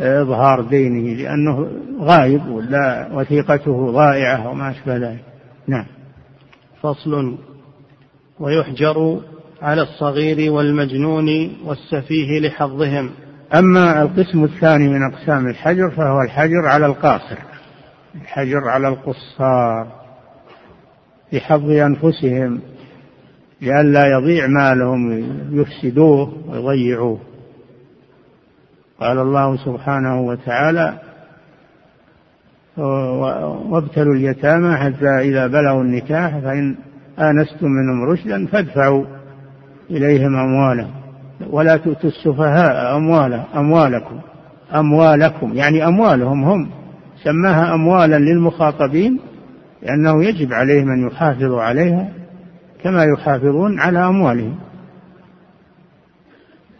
إظهار دينه لأنه غايب ولا وثيقته ضائعة وما أشبه ذلك. نعم. فصل. ويحجر على الصغير والمجنون والسفيه لحظهم. أما القسم الثاني من أقسام الحجر فهو الحجر على القاصر الحجر على القصار. لحظ أنفسهم لئلا يضيع مالهم يفسدوه ويضيعوه. قال الله سبحانه وتعالى وابتلوا اليتامى حتى إذا بلغوا النكاح فإن آنستم منهم رشدا فادفعوا إليهم أموالهم ولا تؤتوا السفهاء أمواله أموالكم أموالكم يعني أموالهم هم سماها أموالا للمخاطبين لأنه يجب عليهم أن يحافظوا عليها كما يحافظون على أموالهم.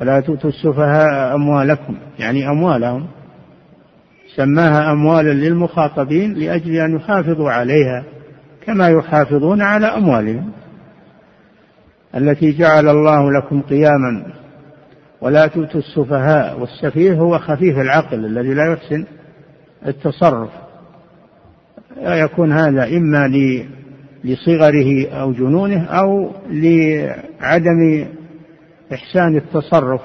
ولا تؤتوا السفهاء أموالكم يعني أموالهم. سماها أموالا للمخاطبين لأجل أن يحافظوا عليها كما يحافظون على أموالهم. التي جعل الله لكم قياما ولا تؤتوا السفهاء والسفيه هو خفيف العقل الذي لا يحسن التصرف. يكون هذا إما لصغره أو جنونه أو لعدم إحسان التصرف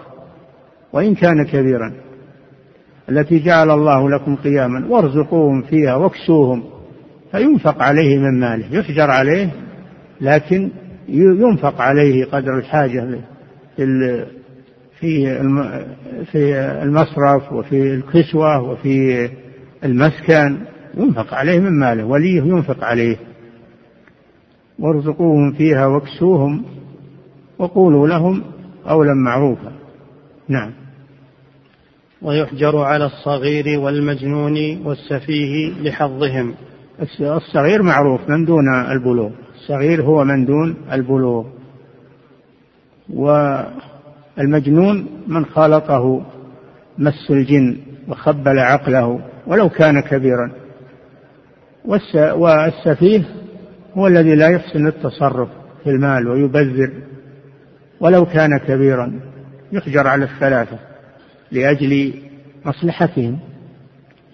وإن كان كبيرا. التي جعل الله لكم قياما وارزقوهم فيها واكسوهم فينفق عليه من ماله. يحجر عليه لكن ينفق عليه قدر الحاجة في في المصرف وفي الكسوة وفي المسكن. ينفق عليه من ماله وليه ينفق عليه. وارزقوهم فيها واكسوهم وقولوا لهم قولا معروفا. نعم. ويحجر على الصغير والمجنون والسفيه لحظهم. الصغير معروف من دون البلوغ. الصغير هو من دون البلوغ. والمجنون من خالطه مس الجن وخبل عقله ولو كان كبيرا. والسفيه هو الذي لا يحسن التصرف في المال ويبذر ولو كان كبيرا يحجر على الثلاثة لأجل مصلحتهم.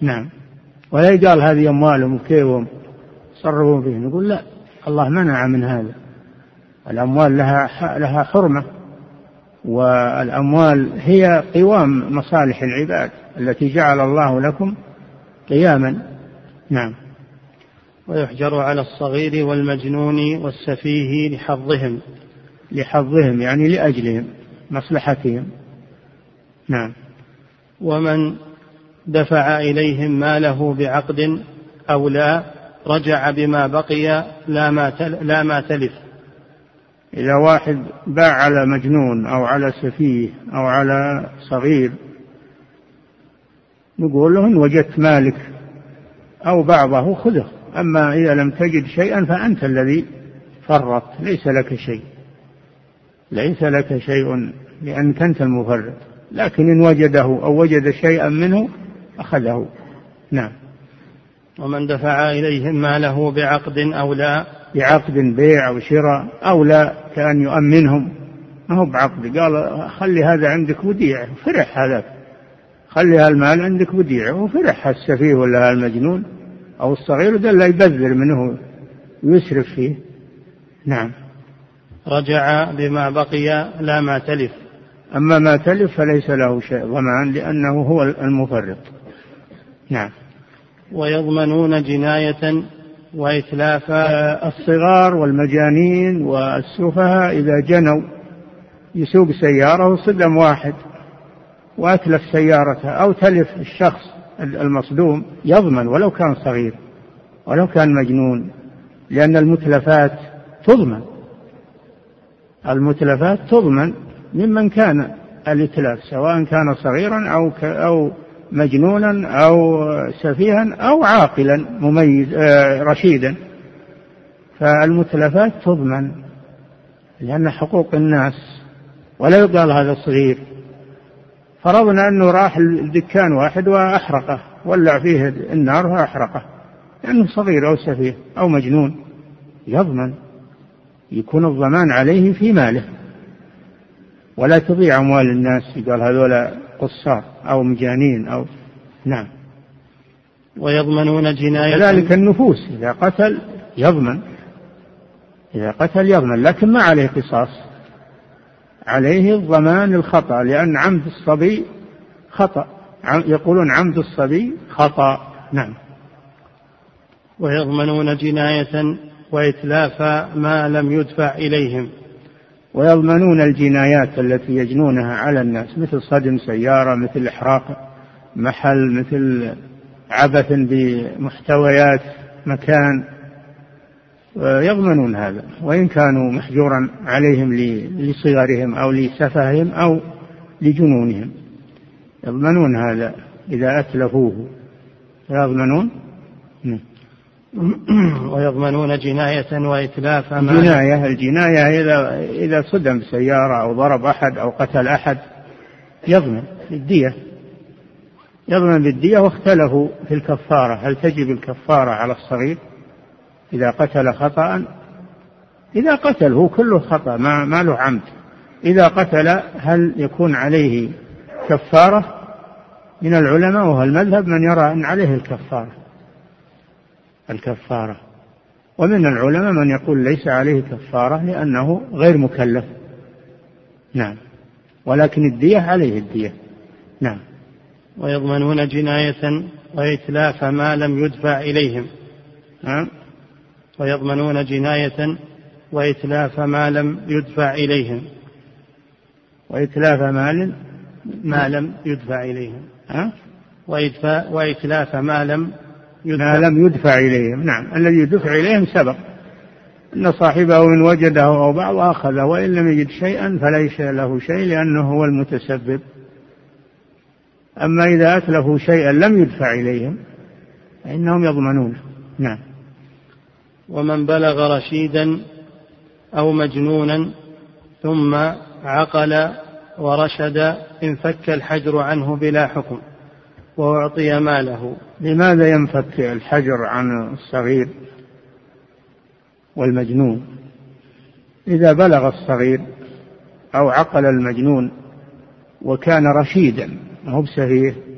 نعم. ولا يقال هذه أموالهم وكيفهم يصرفون فيه نقول لا الله منع من هذا. الأموال لها لها حرمة والأموال هي قوام مصالح العباد التي جعل الله لكم قياما. نعم. ويحجر على الصغير والمجنون والسفيه لحظهم لحظهم يعني لأجلهم مصلحتهم. نعم. ومن دفع إليهم ماله بعقد أو لا رجع بما بقي لا ما لا ما تلف. إذا واحد باع على مجنون أو على سفيه أو على صغير نقول له إن وجدت مالك أو بعضه خذه. أما إذا لم تجد شيئا فأنت الذي فرطت ليس لك شيء. ليس لك شيء لأنك أنت المفرط. لكن إن وجده أو وجد شيئا منه أخذه. نعم. ومن دفع إليهم ماله بعقد أو لا؟ بعقد بيع أو شراء أو لا كأن يؤمنهم. ما هو بعقد. قال خلي هذا عندك وديع فرح هذاك. خلي هالمال عندك وديع وفرح السفيه ولا المجنون أو الصغير ده لا يبذر منه ويسرف فيه. نعم. رجع بما بقي لا ما تلف. أما ما تلف فليس له شيء ضمان لأنه هو المفرط. نعم. ويضمنون جناية وإتلافا الصغار والمجانين والسفهاء إذا جنوا يسوق سيارة وصدم واحد وأتلف سيارته أو تلف الشخص المصدوم يضمن ولو كان صغير ولو كان مجنون لأن المتلفات تضمن. المتلفات تضمن ممن كان الإتلاف سواء كان صغيرا أو أو مجنونا أو سفيها أو عاقلا مميز آه، رشيدا. فالمتلفات تضمن لأن حقوق الناس. ولا يقال هذا صغير فرضنا أنه راح الدكان واحد وأحرقه ولع فيه النار وأحرقه. لأنه صغير أو سفيه أو مجنون يضمن يكون الضمان عليه في ماله. ولا تضيع أموال الناس يقال هذول قصار أو مجانين أو نعم. ويضمنون جناية كذلك النفوس إذا قتل يضمن إذا قتل يضمن لكن ما عليه قصاص. عليه الضمان الخطأ لأن عمد الصبي خطأ. يقولون عمد الصبي خطأ. نعم. ويضمنون جناية وإتلاف ما لم يدفع إليهم. ويضمنون الجنايات التي يجنونها على الناس مثل صدم سيارة مثل إحراق محل مثل عبث بمحتويات مكان. يضمنون هذا وإن كانوا محجورا عليهم لصغرهم أو لسفههم أو لجنونهم. يضمنون هذا إذا أتلفوه. يضمنون؟ ويضمنون جناية وإتلاف ما جناية الجناية إذا إذا صدم بسيارة أو ضرب أحد أو قتل أحد يضمن بالدية. يضمن بالدية واختلفوا في الكفارة. هل تجب الكفارة على الصغير؟ إذا قتل خطأ إذا قتل هو كله خطأ ما, ما له عمد. إذا قتل هل يكون عليه كفارة؟ من العلماء وهو المذهب من يرى أن عليه الكفارة. الكفارة. ومن العلماء من يقول ليس عليه كفارة لأنه غير مكلف. نعم. ولكن الدية عليه الدية. نعم. ويضمنون جناية وإتلاف ما لم يدفع إليهم. نعم. ويضمنون جناية وإتلاف ما لم يدفع إليهم. وإتلاف مال ما لم يدفع إليهم. ها؟ وإتلاف ما لم ما لم يدفع إليهم. نعم. الذي دفع إليهم سبق. أن صاحبه إن وجده أو بعض أخذه وإن لم يجد شيئا فليس له شيء لأنه هو المتسبب. أما إذا أتلفوا شيئا لم يدفع إليهم فإنهم يضمنونه نعم. ومن بلغ رشيدا أو مجنونا ثم عقل ورشد انفك الحجر عنه بلا حكم وأعطي ماله. لماذا ينفك الحجر عن الصغير والمجنون؟ إذا بلغ الصغير أو عقل المجنون وكان رشيدا هو بسفيه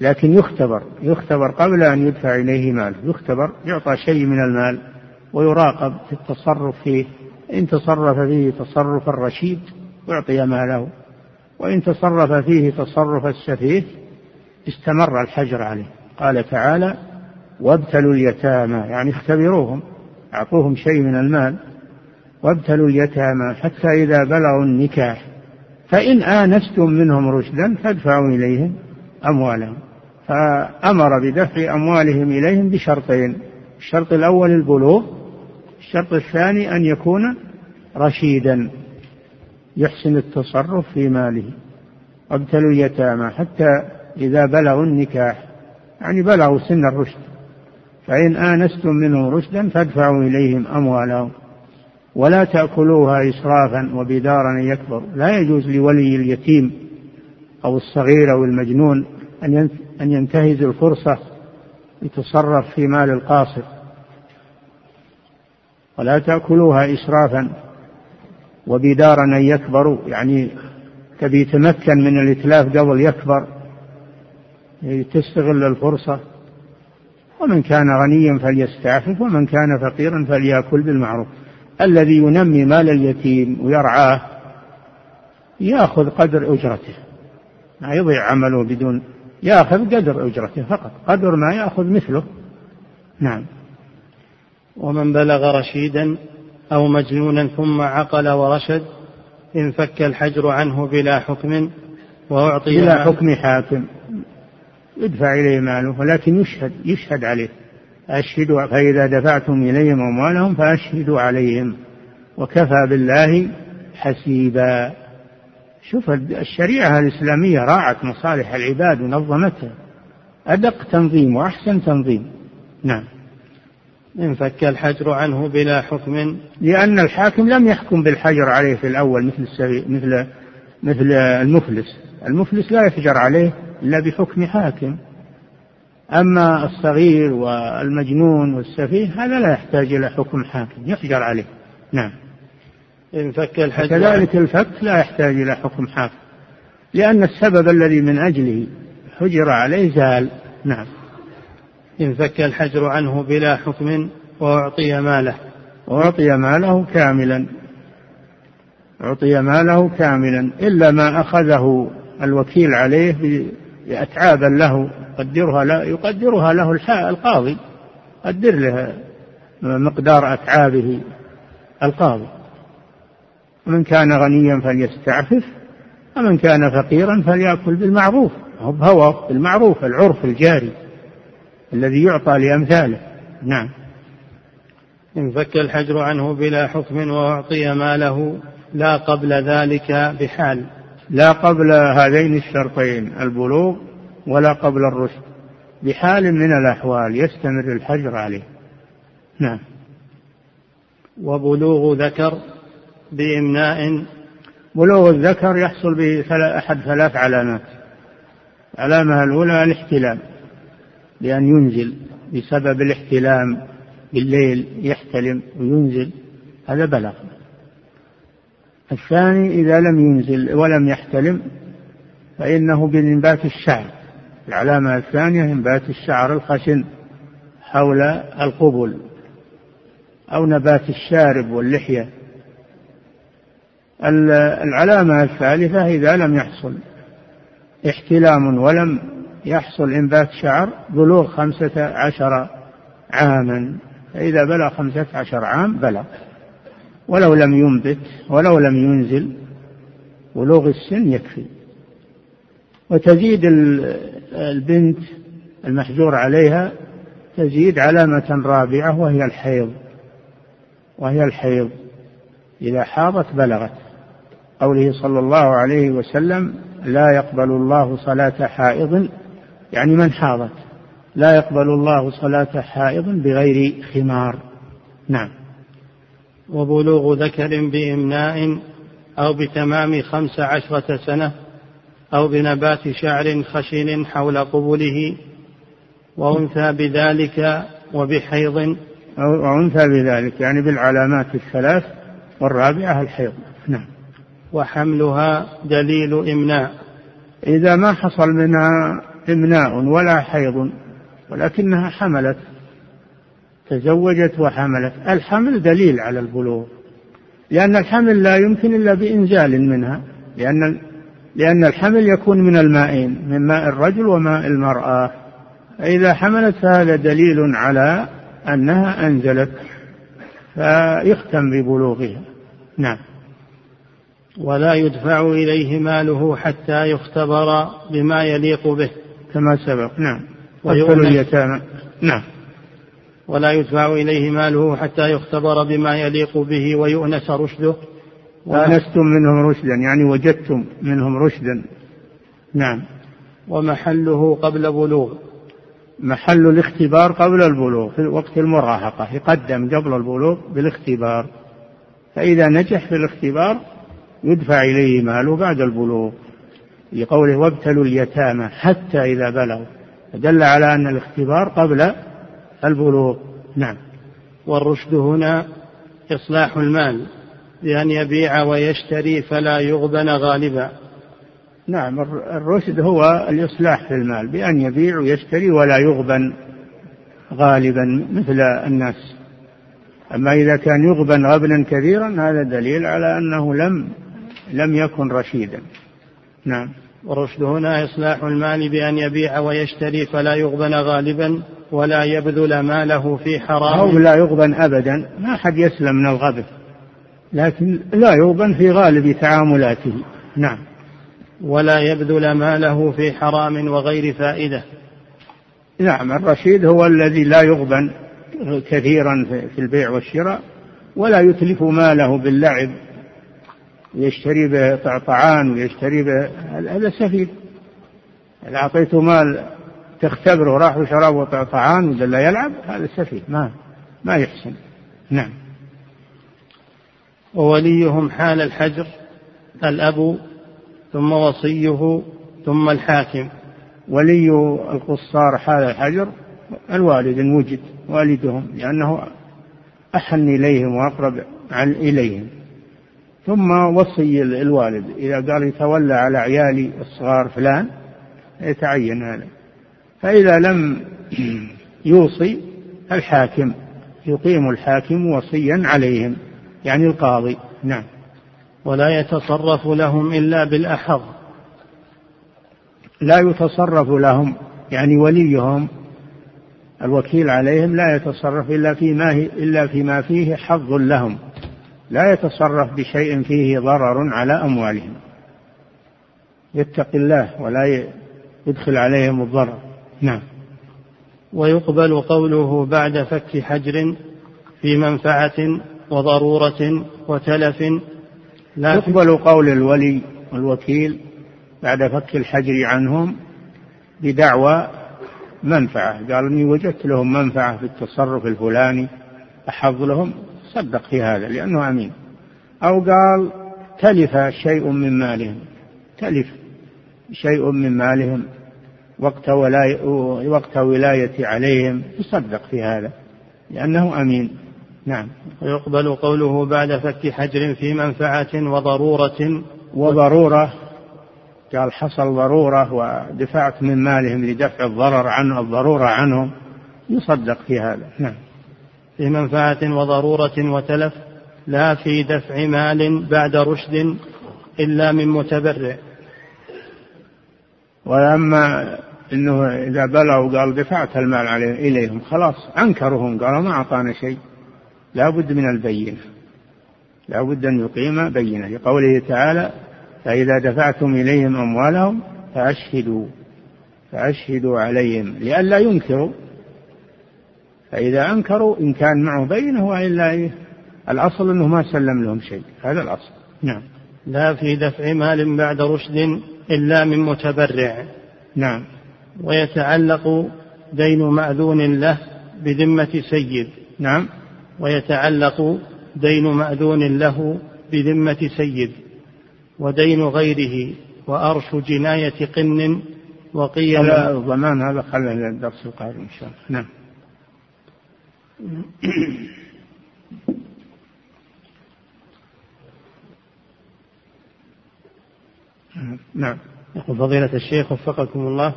لكن يختبر يختبر قبل أن يدفع إليه مال يختبر يعطى شيء من المال ويراقب في التصرف فيه إن تصرف فيه تصرف الرشيد أعطي ماله وإن تصرف فيه تصرف السفيه استمر الحجر عليه. قال تعالى وابتلوا اليتامى يعني اختبروهم أعطوهم شيء من المال وابتلوا اليتامى حتى إذا بلغوا النكاح فإن آنستم منهم رشدا فادفعوا إليهم أموالهم. فأمر بدفع أموالهم إليهم بشرطين الشرط الأول البلوغ الشرط الثاني أن يكون رشيدا يحسن التصرف في ماله وابتلوا اليتامى حتى إذا بلغوا النكاح يعني بلغوا سن الرشد فإن آنستم منهم رشدا فادفعوا إليهم أموالهم ولا تأكلوها إسرافا وبدارا يكبر لا يجوز لولي اليتيم أو الصغير أو المجنون أن ينتهز الفرصة يتصرف في مال القاصر. ولا تأكلوها إسرافا وبدارا أن يكبروا. يعني تبي يتمكن من الإتلاف قبل يكبر تستغل الفرصة. ومن كان غنيا فليستعفف ومن كان فقيرا فليأكل بالمعروف. الذي ينمي مال اليتيم ويرعاه يأخذ قدر أجرته. ما يضيع عمله بدون ياخذ قدر اجرته فقط قدر ما ياخذ مثله. نعم. ومن بلغ رشيدا أو مجنونا ثم عقل ورشد انفك الحجر عنه بلا حكم وأعطي بلا حكم حاكم. يدفع إليه ماله ولكن يشهد يشهد عليه. أشهدوا فإذا دفعتم إليهم أموالهم فأشهدوا عليهم. وكفى بالله حسيبا. شوف الشريعة الإسلامية راعت مصالح العباد ونظمتها. أدق تنظيم وأحسن تنظيم. نعم. انفك الحجر عنه بلا حكم. لأن الحاكم لم يحكم بالحجر عليه في الأول مثل السبي مثل مثل المفلس. المفلس لا يحجر عليه إلا بحكم حاكم. أما الصغير والمجنون والسفيه هذا لا يحتاج إلى حكم حاكم يحجر عليه. نعم. إن فك الحج كذلك الفك لا يحتاج إلى حكم حاكم لأن السبب الذي من أجله حجر عليه زال. نعم. إن فك الحجر عنه بلا حكم وأعطي ماله. وأعطي ماله كاملا. أعطي ماله كاملا. إلا ما أخذه الوكيل عليه بأتعابا له. يقدرها له يقدرها له القاضي. قدر له مقدار أتعابه القاضي. ومن كان غنيا فليستعفف ومن كان فقيرا فليأكل بالمعروف. هو بهوى بالمعروف العرف الجاري الذي يعطى لأمثاله. نعم. انفك الحجر عنه بلا حكم وأعطي ماله لا قبل ذلك بحال. لا قبل هذين الشرطين البلوغ ولا قبل الرشد. بحال من الأحوال يستمر الحجر عليه. نعم. وبلوغ ذكر بإمناء. بلوغ الذكر يحصل بأحد ثلاث علامات. العلامة الأولى الاحتلام بأن ينزل بسبب الاحتلام بالليل يحتلم وينزل هذا بلغ الثاني إذا لم ينزل ولم يحتلم فإنه بإنبات الشعر. العلامة الثانية إنبات الشعر الخشن حول القبل أو نبات الشارب واللحية. العلامة الثالثة إذا لم يحصل احتلام ولم يحصل إنبات شعر بلوغ خمسة عشر عاما فإذا بلغ خمسة عشر عام بلغ. ولو لم ينبت ولو لم ينزل بلوغ السن يكفي. وتزيد البنت المحجور عليها تزيد علامة رابعة وهي الحيض. وهي الحيض. إذا حاضت بلغت. قوله صلى الله عليه وسلم لا يقبل الله صلاة حائض يعني من حاضت. لا يقبل الله صلاة حائض بغير خمار. نعم. وبلوغ ذكر بإمناء أو بتمام خمس عشرة سنة أو بنبات شعر خشن حول قبله وأنثى بذلك وبحيض. أو أنثى بذلك يعني بالعلامات الثلاث والرابعة الحيض. نعم. وحملها دليل إمناء. إذا ما حصل منها إمناء ولا حيض ولكنها حملت تزوجت وحملت الحمل دليل على البلوغ لأن الحمل لا يمكن إلا بإنزال منها لأن لأن الحمل يكون من المائين من ماء الرجل وماء المرأة. فإذا حملت فهذا دليل على أنها أنزلت فيختم ببلوغها. نعم. ولا يدفع إليه ماله حتى يختبر بما يليق به. كما سبق. نعم. ويقول اليتامى. نعم. ولا يدفع إليه ماله حتى يختبر بما يليق به ويؤنس رشده. وأنستم منهم رشدا يعني وجدتم منهم رشدا. نعم. ومحله قبل بلوغ. محل الاختبار قبل البلوغ في وقت المراهقة يقدم قبل البلوغ بالاختبار. فإذا نجح في الاختبار يدفع إليه ماله بعد البلوغ لقوله وابتلوا اليتامى حتى إذا بلغوا. دل على أن الاختبار قبل البلوغ. نعم. والرشد هنا إصلاح المال بأن يبيع ويشتري فلا يغبن غالبا. نعم الرشد هو الإصلاح في المال بأن يبيع ويشتري ولا يغبن غالبا مثل الناس. أما إذا كان يغبن غبنا كثيرا هذا دليل على أنه لم لم يكن رشيدا. نعم. والرشد هنا إصلاح المال بأن يبيع ويشتري فلا يغبن غالبا ولا يبذل ماله في حرام. أو لا يغبن أبدا. ما أحد يسلم من الغبن. لكن لا يغبن في غالب تعاملاته. نعم. ولا يبذل ماله في حرام وغير فائدة. نعم. الرشيد هو الذي لا يغبن كثيرا في البيع والشراء ولا يتلف ماله باللعب. يشتري به طعطعان ويشتري به هذا سفيه. إذا أعطيته مال تختبره راح وشرب وطعطعان ولا يلعب؟ هذا سفيه. ما ما يحسن. نعم. ووليهم حال الحجر الأب ثم وصيه ثم الحاكم. ولي القصار حال الحجر الوالد إن وجد والدهم لأنه أحن إليهم وأقرب إليهم. ثم وصي الوالد. إذا قال يتولى على عيالي الصغار فلان يتعين هذا. فإذا لم يوصي الحاكم يقيم الحاكم وصيا عليهم يعني القاضي. نعم. ولا يتصرف لهم إلا بالأحظ. لا يتصرف لهم يعني وليهم الوكيل عليهم لا يتصرف إلا فيما إلا فيما فيه حظ لهم. لا يتصرف بشيء فيه ضرر على أموالهم. يتقي الله ولا يدخل عليهم الضرر. نعم. ويقبل قوله بعد فك حجر في منفعة وضرورة وتلف. لا يقبل قول الولي والوكيل بعد فك الحجر عنهم بدعوى منفعة. قال إني وجدت لهم منفعة في التصرف الفلاني أحظ لهم. صدق في هذا لأنه أمين. أو قال تلف شيء من مالهم تلف شيء من مالهم وقت ولاية وقت ولاية عليهم يصدق في هذا لأنه أمين. نعم. ويقبل قوله بعد فك حجر في منفعة وضرورة. وضرورة قال حصل ضرورة ودفعت من مالهم لدفع الضرر عن الضرورة عنهم يصدق في هذا. نعم. في منفعة وضرورة وتلف لا في دفع مال بعد رشد إلا من متبرع. وأما أنه إذا بلغوا قال دفعت المال عليه إليهم خلاص أنكرهم قالوا ما أعطانا شيء. لا بد من البينة. لا بد أن يقيم بينة. لقوله تعالى فإذا دفعتم إليهم أموالهم فأشهدوا فأشهدوا عليهم لئلا ينكروا. فإذا أنكروا إن كان معه بينة وإلا إيه؟ الأصل أنه ما سلم لهم شيء. هذا الأصل. نعم. لا في دفع مال بعد رشد إلا من متبرع. نعم. ويتعلق دين مأذون له بذمة سيد. نعم. ويتعلق دين مأذون له بذمة سيد. ودين غيره وأرش جناية قن وقيم الضمان هذا خلنا الدرس القادم إن شاء الله. نعم. نعم يقول فضيلة الشيخ وفقكم الله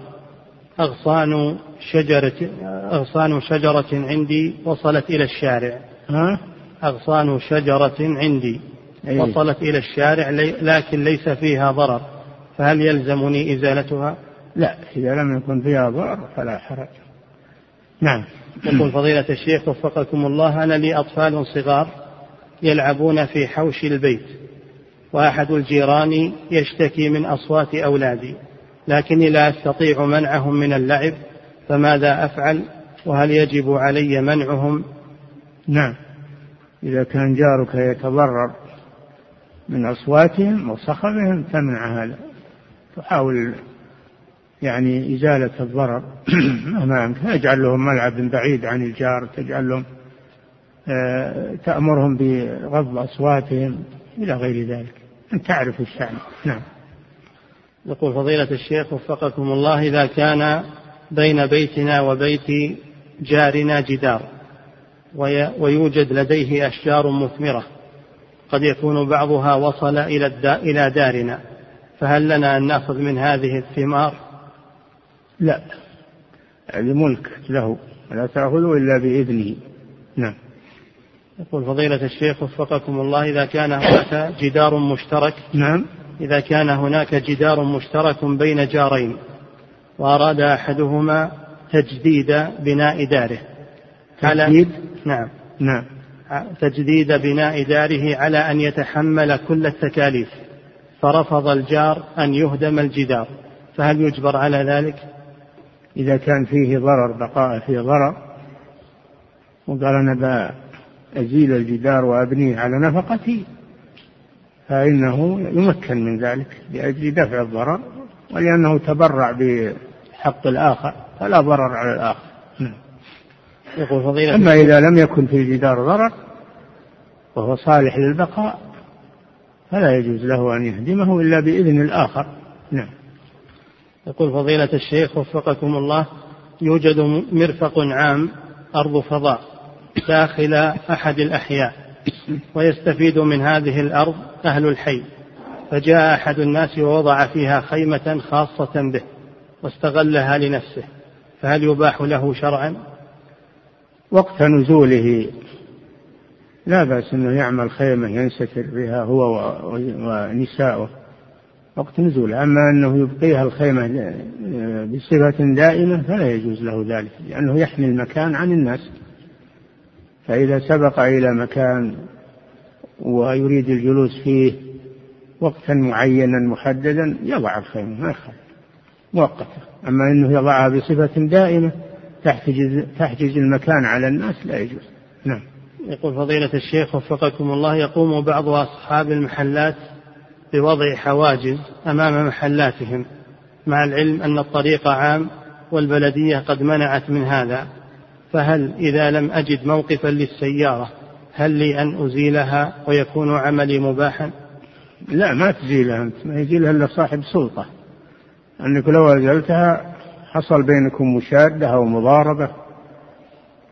أغصان شجرة أغصان شجرة عندي وصلت إلى الشارع ها؟ أغصان شجرة عندي أيه؟ وصلت إلى الشارع لكن ليس فيها ضرر فهل يلزمني إزالتها؟ لا إذا لم يكن فيها ضرر فلا حرج نعم. يقول فضيلة الشيخ وفقكم الله أنا لي أطفال صغار يلعبون في حوش البيت وأحد الجيران يشتكي من أصوات أولادي لكني لا أستطيع منعهم من اللعب فماذا أفعل؟ وهل يجب علي منعهم؟ نعم. إذا كان جارك يتضرر من أصواتهم وصخبهم تمنع هذا تحاول يعني إزالة الضرر. أمامك تجعل لهم ملعب بعيد عن الجار تجعل لهم آه، تأمرهم بغض أصواتهم إلى غير ذلك. أن تعرف الشأن. نعم. يقول فضيلة الشيخ وفقكم الله إذا كان بين بيتنا وبيت جارنا جدار ويوجد لديه أشجار مثمرة قد يكون بعضها وصل إلى إلى دارنا فهل لنا أن نأخذ من هذه الثمار؟ لا. هذه ملك له ولا تأخذه إلا بإذنه. نعم. يقول فضيلة الشيخ وفقكم الله إذا كان هناك جدار مشترك نعم. إذا كان هناك جدار مشترك بين جارين وأراد أحدهما تجديد بناء داره تجديد؟ نعم. نعم. تجديد بناء داره على أن يتحمل كل التكاليف فرفض الجار أن يهدم الجدار فهل يجبر على ذلك؟ إذا كان فيه ضرر بقاء فيه ضرر وقال أنا بأزيل الجدار وأبنيه على نفقتي فإنه يمكن من ذلك لأجل دفع الضرر ولأنه تبرع بحق الآخر فلا ضرر على الآخر. نعم. يقول فضيلة أما إذا لم يكن في الجدار ضرر وهو صالح للبقاء فلا يجوز له أن يهدمه إلا بإذن الآخر. نعم. يقول فضيلة الشيخ وفقكم الله يوجد مرفق عام أرض فضاء داخل أحد الأحياء ويستفيد من هذه الأرض أهل الحي فجاء أحد الناس ووضع فيها خيمة خاصة به واستغلها لنفسه فهل يباح له شرعا؟ وقت نزوله لا بأس أنه يعمل خيمة ينستر بها هو ونساؤه. وقت نزوله أما أنه يبقيها الخيمة بصفة دائمة فلا يجوز له ذلك لأنه يحمي المكان عن الناس. فإذا سبق إلى مكان ويريد الجلوس فيه وقتا معينا محددا يضع الخيمة ما يخالف. مؤقتة. أما أنه يضعها بصفة دائمة تحجز, تحجز المكان على الناس لا يجوز. نعم. يقول فضيلة الشيخ وفقكم الله يقوم بعض أصحاب المحلات بوضع حواجز أمام محلاتهم مع العلم أن الطريق عام والبلدية قد منعت من هذا. فهل إذا لم أجد موقفا للسيارة هل لي أن أزيلها ويكون عملي مباحا؟ لا ما تزيلها أنت ما يزيلها إلا صاحب سلطة. أنك لو أزلتها حصل بينكم مشادة أو مضاربة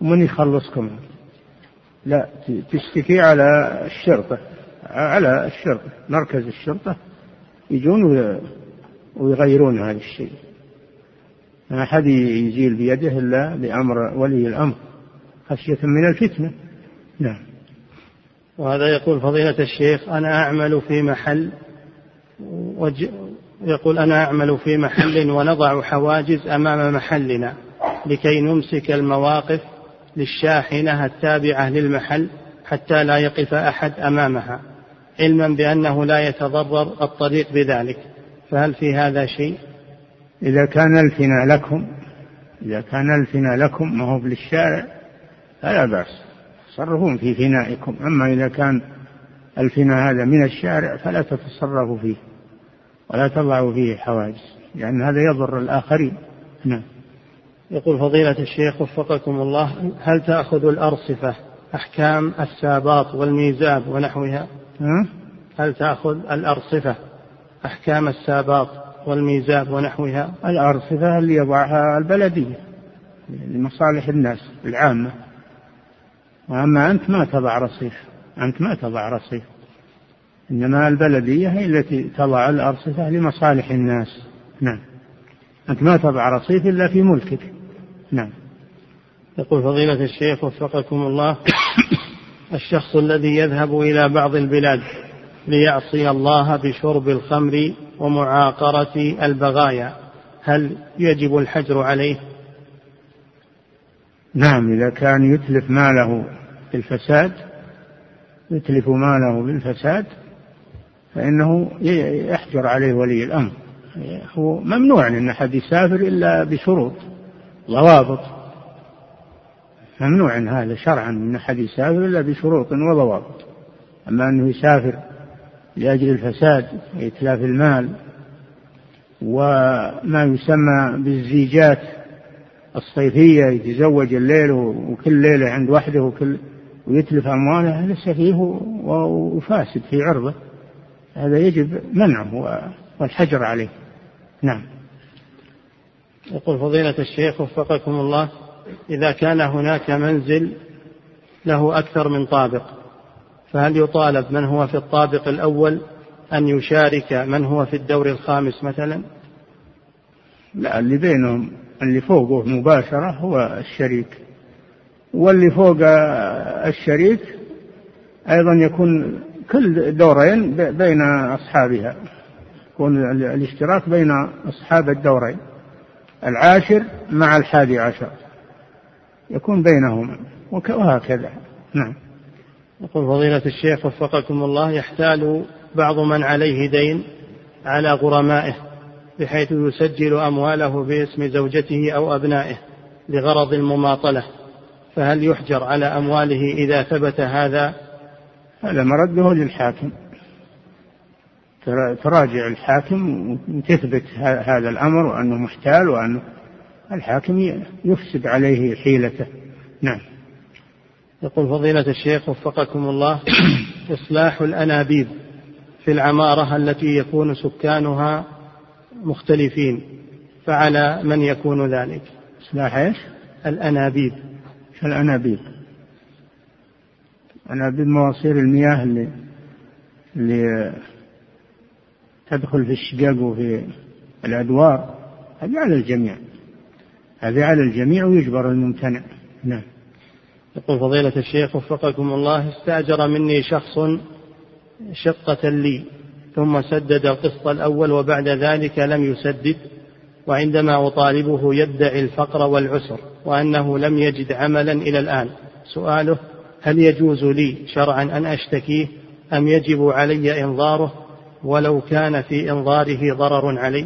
ومن يخلصكم؟ لا تشتكي على الشرطة. على الشرطة مركز الشرطة يجون ويغيرون هذا الشيء. ما أحد يزيل بيده إلا بأمر ولي الأمر خشية من الفتنة. نعم. وهذا يقول فضيلة الشيخ أنا أعمل في محل وج... يقول أنا أعمل في محل ونضع حواجز أمام محلنا لكي نمسك المواقف للشاحنة التابعة للمحل حتى لا يقف أحد أمامها. علما بأنه لا يتضرر الطريق بذلك. فهل في هذا شيء؟ إذا كان الفنا لكم إذا كان الفنا لكم ما هو للشارع فلا بأس. تصرفون في فنائكم. أما إذا كان الفنا هذا من الشارع فلا تتصرفوا فيه ولا تضعوا فيه حواجز لأن هذا يضر الآخرين. نعم. يقول فضيلة الشيخ وفقكم الله هل تأخذ الأرصفة أحكام الساباط والميزاب ونحوها؟ هل تأخذ الأرصفة أحكام الساباط والميزاب ونحوها؟ الأرصفة اللي يضعها البلدية لمصالح الناس العامة. وأما أنت ما تضع رصيف أنت ما تضع رصيف. إنما البلدية هي التي تضع الأرصفة لمصالح الناس. نعم. أنت ما تضع رصيف إلا في ملكك. نعم. يقول فضيلة الشيخ وفقكم الله. الشخص الذي يذهب إلى بعض البلاد ليعصي الله بشرب الخمر ومعاقرة البغايا. هل يجب الحجر عليه؟ نعم إذا كان يتلف ماله بالفساد يتلف ماله بالفساد فإنه يحجر عليه ولي الأمر. هو ممنوع أن أحد يسافر إلا بشروط ضوابط. ممنوع هذا شرعا أن أحد يسافر إلا بشروط وضوابط. أما أنه يسافر لأجل الفساد وإتلاف المال وما يسمى بالزيجات الصيفية يتزوج الليل وكل ليلة عند وحده وكل ويتلف أمواله هذا سفيه وفاسد في عرضه. هذا يجب منعه والحجر عليه. نعم. يقول فضيلة الشيخ وفقكم الله. إذا كان هناك منزل له أكثر من طابق فهل يطالب من هو في الطابق الأول أن يشارك من هو في الدور الخامس مثلا؟ لا اللي بينهم اللي فوقه مباشرة هو الشريك. واللي فوق الشريك أيضا يكون كل دورين بين أصحابها يكون الاشتراك بين أصحاب الدورين العاشر مع الحادي عشر. يكون بينهما وهكذا. نعم. يقول فضيلة الشيخ وفقكم الله يحتال بعض من عليه دين على غرمائه بحيث يسجل أمواله باسم زوجته أو أبنائه لغرض المماطلة. فهل يحجر على أمواله إذا ثبت هذا؟ هذا مرده للحاكم. تراجع الحاكم وتثبت هذا الأمر وأنه محتال وأنه الحاكم يفسد عليه حيلته. نعم. يقول فضيلة الشيخ وفقكم الله إصلاح الأنابيب في العمارة التي يكون سكانها مختلفين فعلى من يكون ذلك؟ إصلاح إيش؟ الأنابيب. الأنابيب. أنابيب مواسير المياه اللي اللي تدخل في الشقق وفي الأدوار هذه على الجميع. هذه على الجميع ويجبر الممتنع. نعم. يقول فضيلة الشيخ وفقكم الله استأجر مني شخص شقة لي ثم سدد القسط الأول وبعد ذلك لم يسدد وعندما أطالبه يدعي الفقر والعسر وأنه لم يجد عملا إلى الآن. سؤاله هل يجوز لي شرعا أن أشتكيه؟ أم يجب علي إنظاره؟ ولو كان في إنظاره ضرر علي؟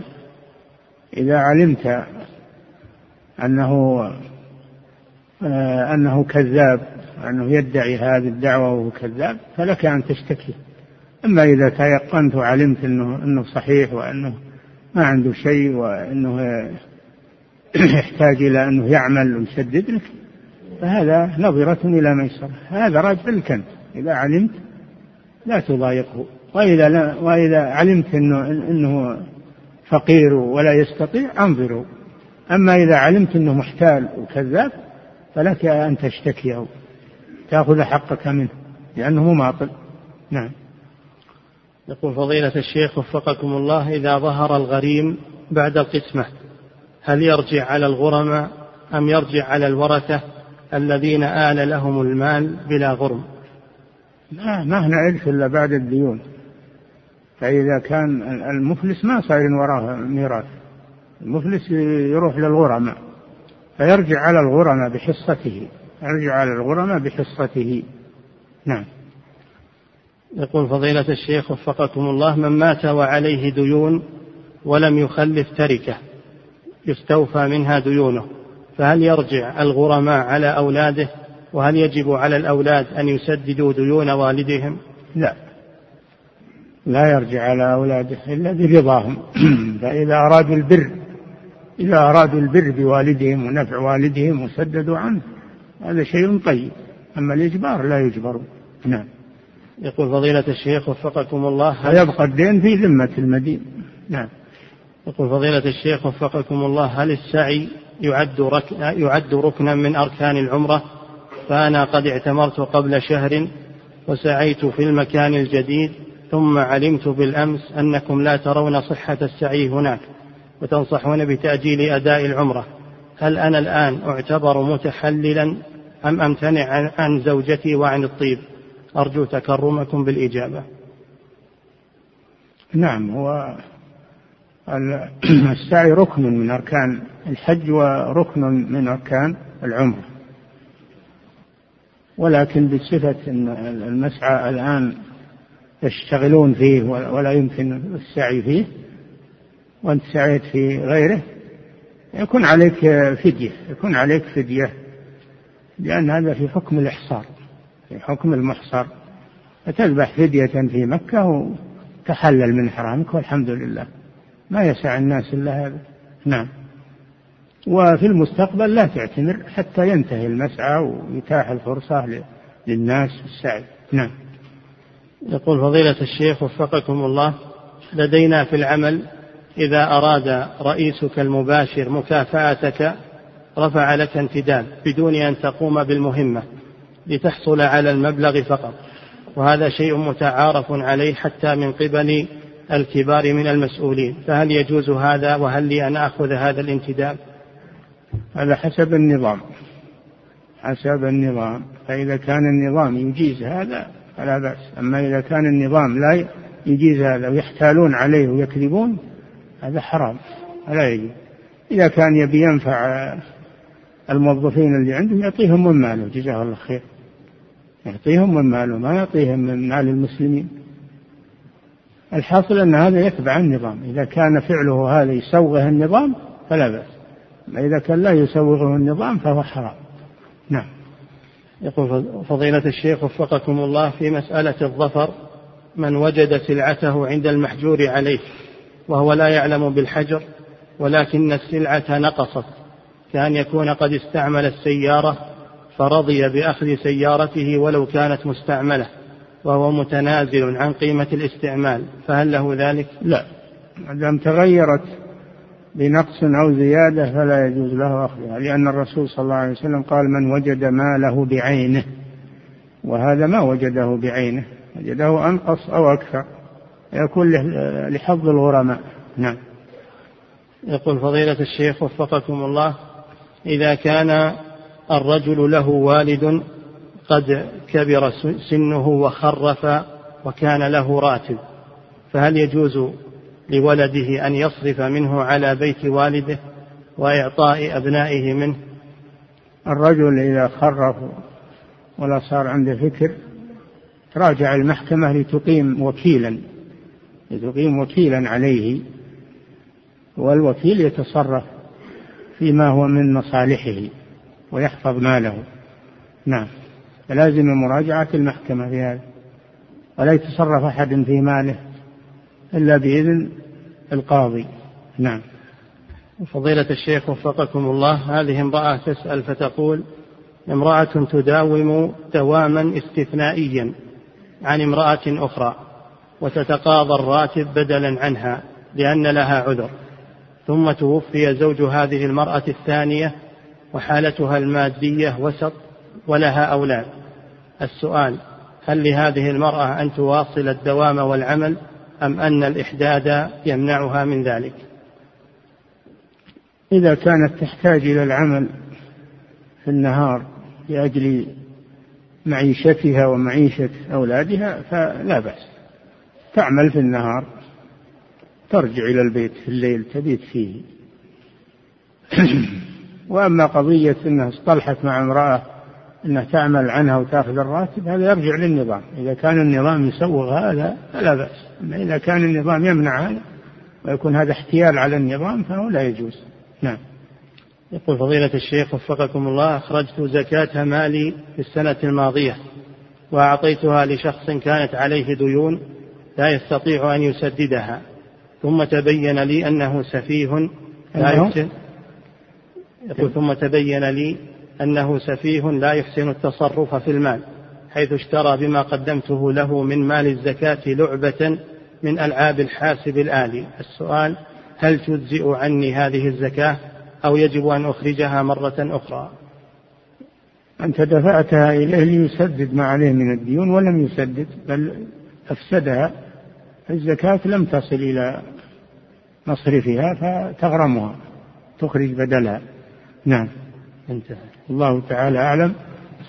إذا علمت أنه آه، أنه كذاب أنه يدعي هذه الدعوة وهو كذاب فلك أن تشتكي. أما إذا تيقنت وعلمت أنه أنه صحيح وأنه ما عنده شيء وأنه يحتاج إلى أنه يعمل ويسدد لك فهذا نظرة إلى ميسرة. هذا راجع لك أنت. إذا علمت لا تضايقه. وإذا لا وإذا علمت أنه أنه فقير ولا يستطيع أنظره أما إذا علمت أنه محتال وكذاب فلك أن تشتكيه تأخذ حقك منه لأنه مماطل نعم. يقول فضيلة الشيخ وفقكم الله إذا ظهر الغريم بعد القسمة هل يرجع على الغرماء أم يرجع على الورثة الذين آل لهم المال بلا غرم؟ لا ما هنا إرث إلا بعد الديون. فإذا كان المفلس ما صار وراه ميراث. المفلس يروح للغرماء فيرجع على الغرماء بحصته يرجع على الغرماء بحصته. نعم. يقول فضيلة الشيخ وفقكم الله من مات وعليه ديون ولم يخلف تركة يستوفى منها ديونه فهل يرجع الغرماء على أولاده؟ وهل يجب على الأولاد أن يسددوا ديون والدهم لا. لا يرجع على أولاده إلا برضاهم. فإذا أرادوا البر إذا أرادوا البر بوالدهم ونفع والدهم وسددوا عنه. هذا شيء طيب. أما الإجبار لا يجبر. نعم. يقول فضيلة الشيخ وفقكم الله. ويبقى الدين في ذمة المدين. نعم. يقول فضيلة الشيخ وفقكم الله. هل السعي يعد, رك... يعد ركنا من أركان العمرة؟ فأنا قد اعتمرت قبل شهر وسعيت في المكان الجديد ثم علمت بالأمس أنكم لا ترون صحة السعي هناك. وتنصحون بتأجيل أداء العمرة. هل أنا الآن أعتبر متحللا أم أمتنع عن زوجتي وعن الطيب؟ أرجو تكرمكم بالإجابة. نعم هو السعي ركن من أركان الحج وركن من أركان العمرة. ولكن بصفة المسعى الآن يشتغلون فيه ولا يمكن السعي فيه وأنت سعيت في غيره يكون عليك فدية يكون عليك فدية لأن هذا في حكم الإحصار في حكم المحصر. فتذبح فدية في مكة وتحلل من حرامك والحمد لله. ما يسع الناس إلا هذا. نعم. وفي المستقبل لا تعتمر حتى ينتهي المسعى ويتاح الفرصة للناس السعي. نعم. يقول فضيلة الشيخ وفقكم الله لدينا في العمل إذا أراد رئيسك المباشر مكافأتك رفع لك انتداب بدون أن تقوم بالمهمة لتحصل على المبلغ فقط. وهذا شيء متعارف عليه حتى من قبل الكبار من المسؤولين. فهل يجوز هذا وهل لي أن أخذ هذا الانتداب؟ هذا حسب النظام. حسب النظام. فإذا كان النظام يجيز هذا فلا بأس. أما إذا كان النظام لا يجيز هذا ويحتالون عليه ويكذبون هذا حرام لا يجوز. إذا كان يبي ينفع الموظفين اللي عنده يعطيهم من ماله جزاه الله خير. يعطيهم من ماله ما يعطيهم من مال المسلمين. الحاصل أن هذا يتبع النظام. إذا كان فعله هذا يسوغه النظام فلا بأس. أما إذا كان لا يسوغه النظام فهو حرام. نعم. يقول فضيلة الشيخ وفقكم الله في مسألة الظفر من وجد سلعته عند المحجور عليه. وهو لا يعلم بالحجر ولكن السلعة نقصت. كأن يكون قد استعمل السيارة فرضي بأخذ سيارته ولو كانت مستعملة وهو متنازل عن قيمة الاستعمال. فهل له ذلك؟ لا. ما دام تغيرت بنقص أو زيادة فلا يجوز له أخذها لأن الرسول صلى الله عليه وسلم قال من وجد ماله بعينه. وهذا ما وجده بعينه وجده أنقص أو أكثر. يكون لحظ الغرماء. نعم. يقول فضيلة الشيخ وفقكم الله إذا كان الرجل له والد قد كبر سنه وخرف وكان له راتب فهل يجوز لولده أن يصرف منه على بيت والده وإعطاء أبنائه منه؟ الرجل إذا خرف ولا صار عنده فكر راجع المحكمة لتقيم وكيلا. لتقيم وكيلا عليه والوكيل يتصرف فيما هو من مصالحه ويحفظ ماله. نعم. فلازم مراجعة المحكمة في هذا. ولا يتصرف أحد في ماله إلا بإذن القاضي. نعم. فضيلة الشيخ وفقكم الله هذه امرأة تسأل فتقول امرأة تداوم دواما استثنائيا عن امرأة أخرى. وتتقاضى الراتب بدلا عنها لأن لها عذر. ثم توفي زوج هذه المرأة الثانية وحالتها المادية وسط ولها أولاد. السؤال هل لهذه المرأة أن تواصل الدوام والعمل أم أن الإحداد يمنعها من ذلك؟ إذا كانت تحتاج إلى العمل في النهار لأجل معيشتها ومعيشة أولادها فلا بأس. تعمل في النهار ترجع إلى البيت في الليل تبيت فيه. وأما قضية أنها اصطلحت مع امرأة أنها تعمل عنها وتأخذ الراتب هذا يرجع للنظام. إذا كان النظام يسوغ هذا فلا بأس. أما إذا كان النظام يمنع هذا ويكون هذا احتيال على النظام فهو لا يجوز. نعم. يقول فضيلة الشيخ وفقكم الله أخرجت زكاة مالي في السنة الماضية وأعطيتها لشخص كانت عليه ديون لا يستطيع أن يسددها. ثم تبين لي أنه سفيه. لا يحسن. يقول ثم تبين لي أنه سفيه لا يحسن التصرف في المال حيث اشترى بما قدمته له من مال الزكاة لعبة من ألعاب الحاسب الآلي. السؤال هل تجزئ عني هذه الزكاة أو يجب أن أخرجها مرة أخرى؟ أنت دفعتها إليه ليسدد ما عليه من الديون ولم يسدد بل أفسدها. الزكاة لم تصل إلى مصرفها فتغرمها تخرج بدلها. نعم. انتهى. الله تعالى أعلم.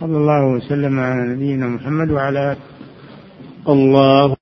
صلى الله وسلم على نبينا محمد وعلى الله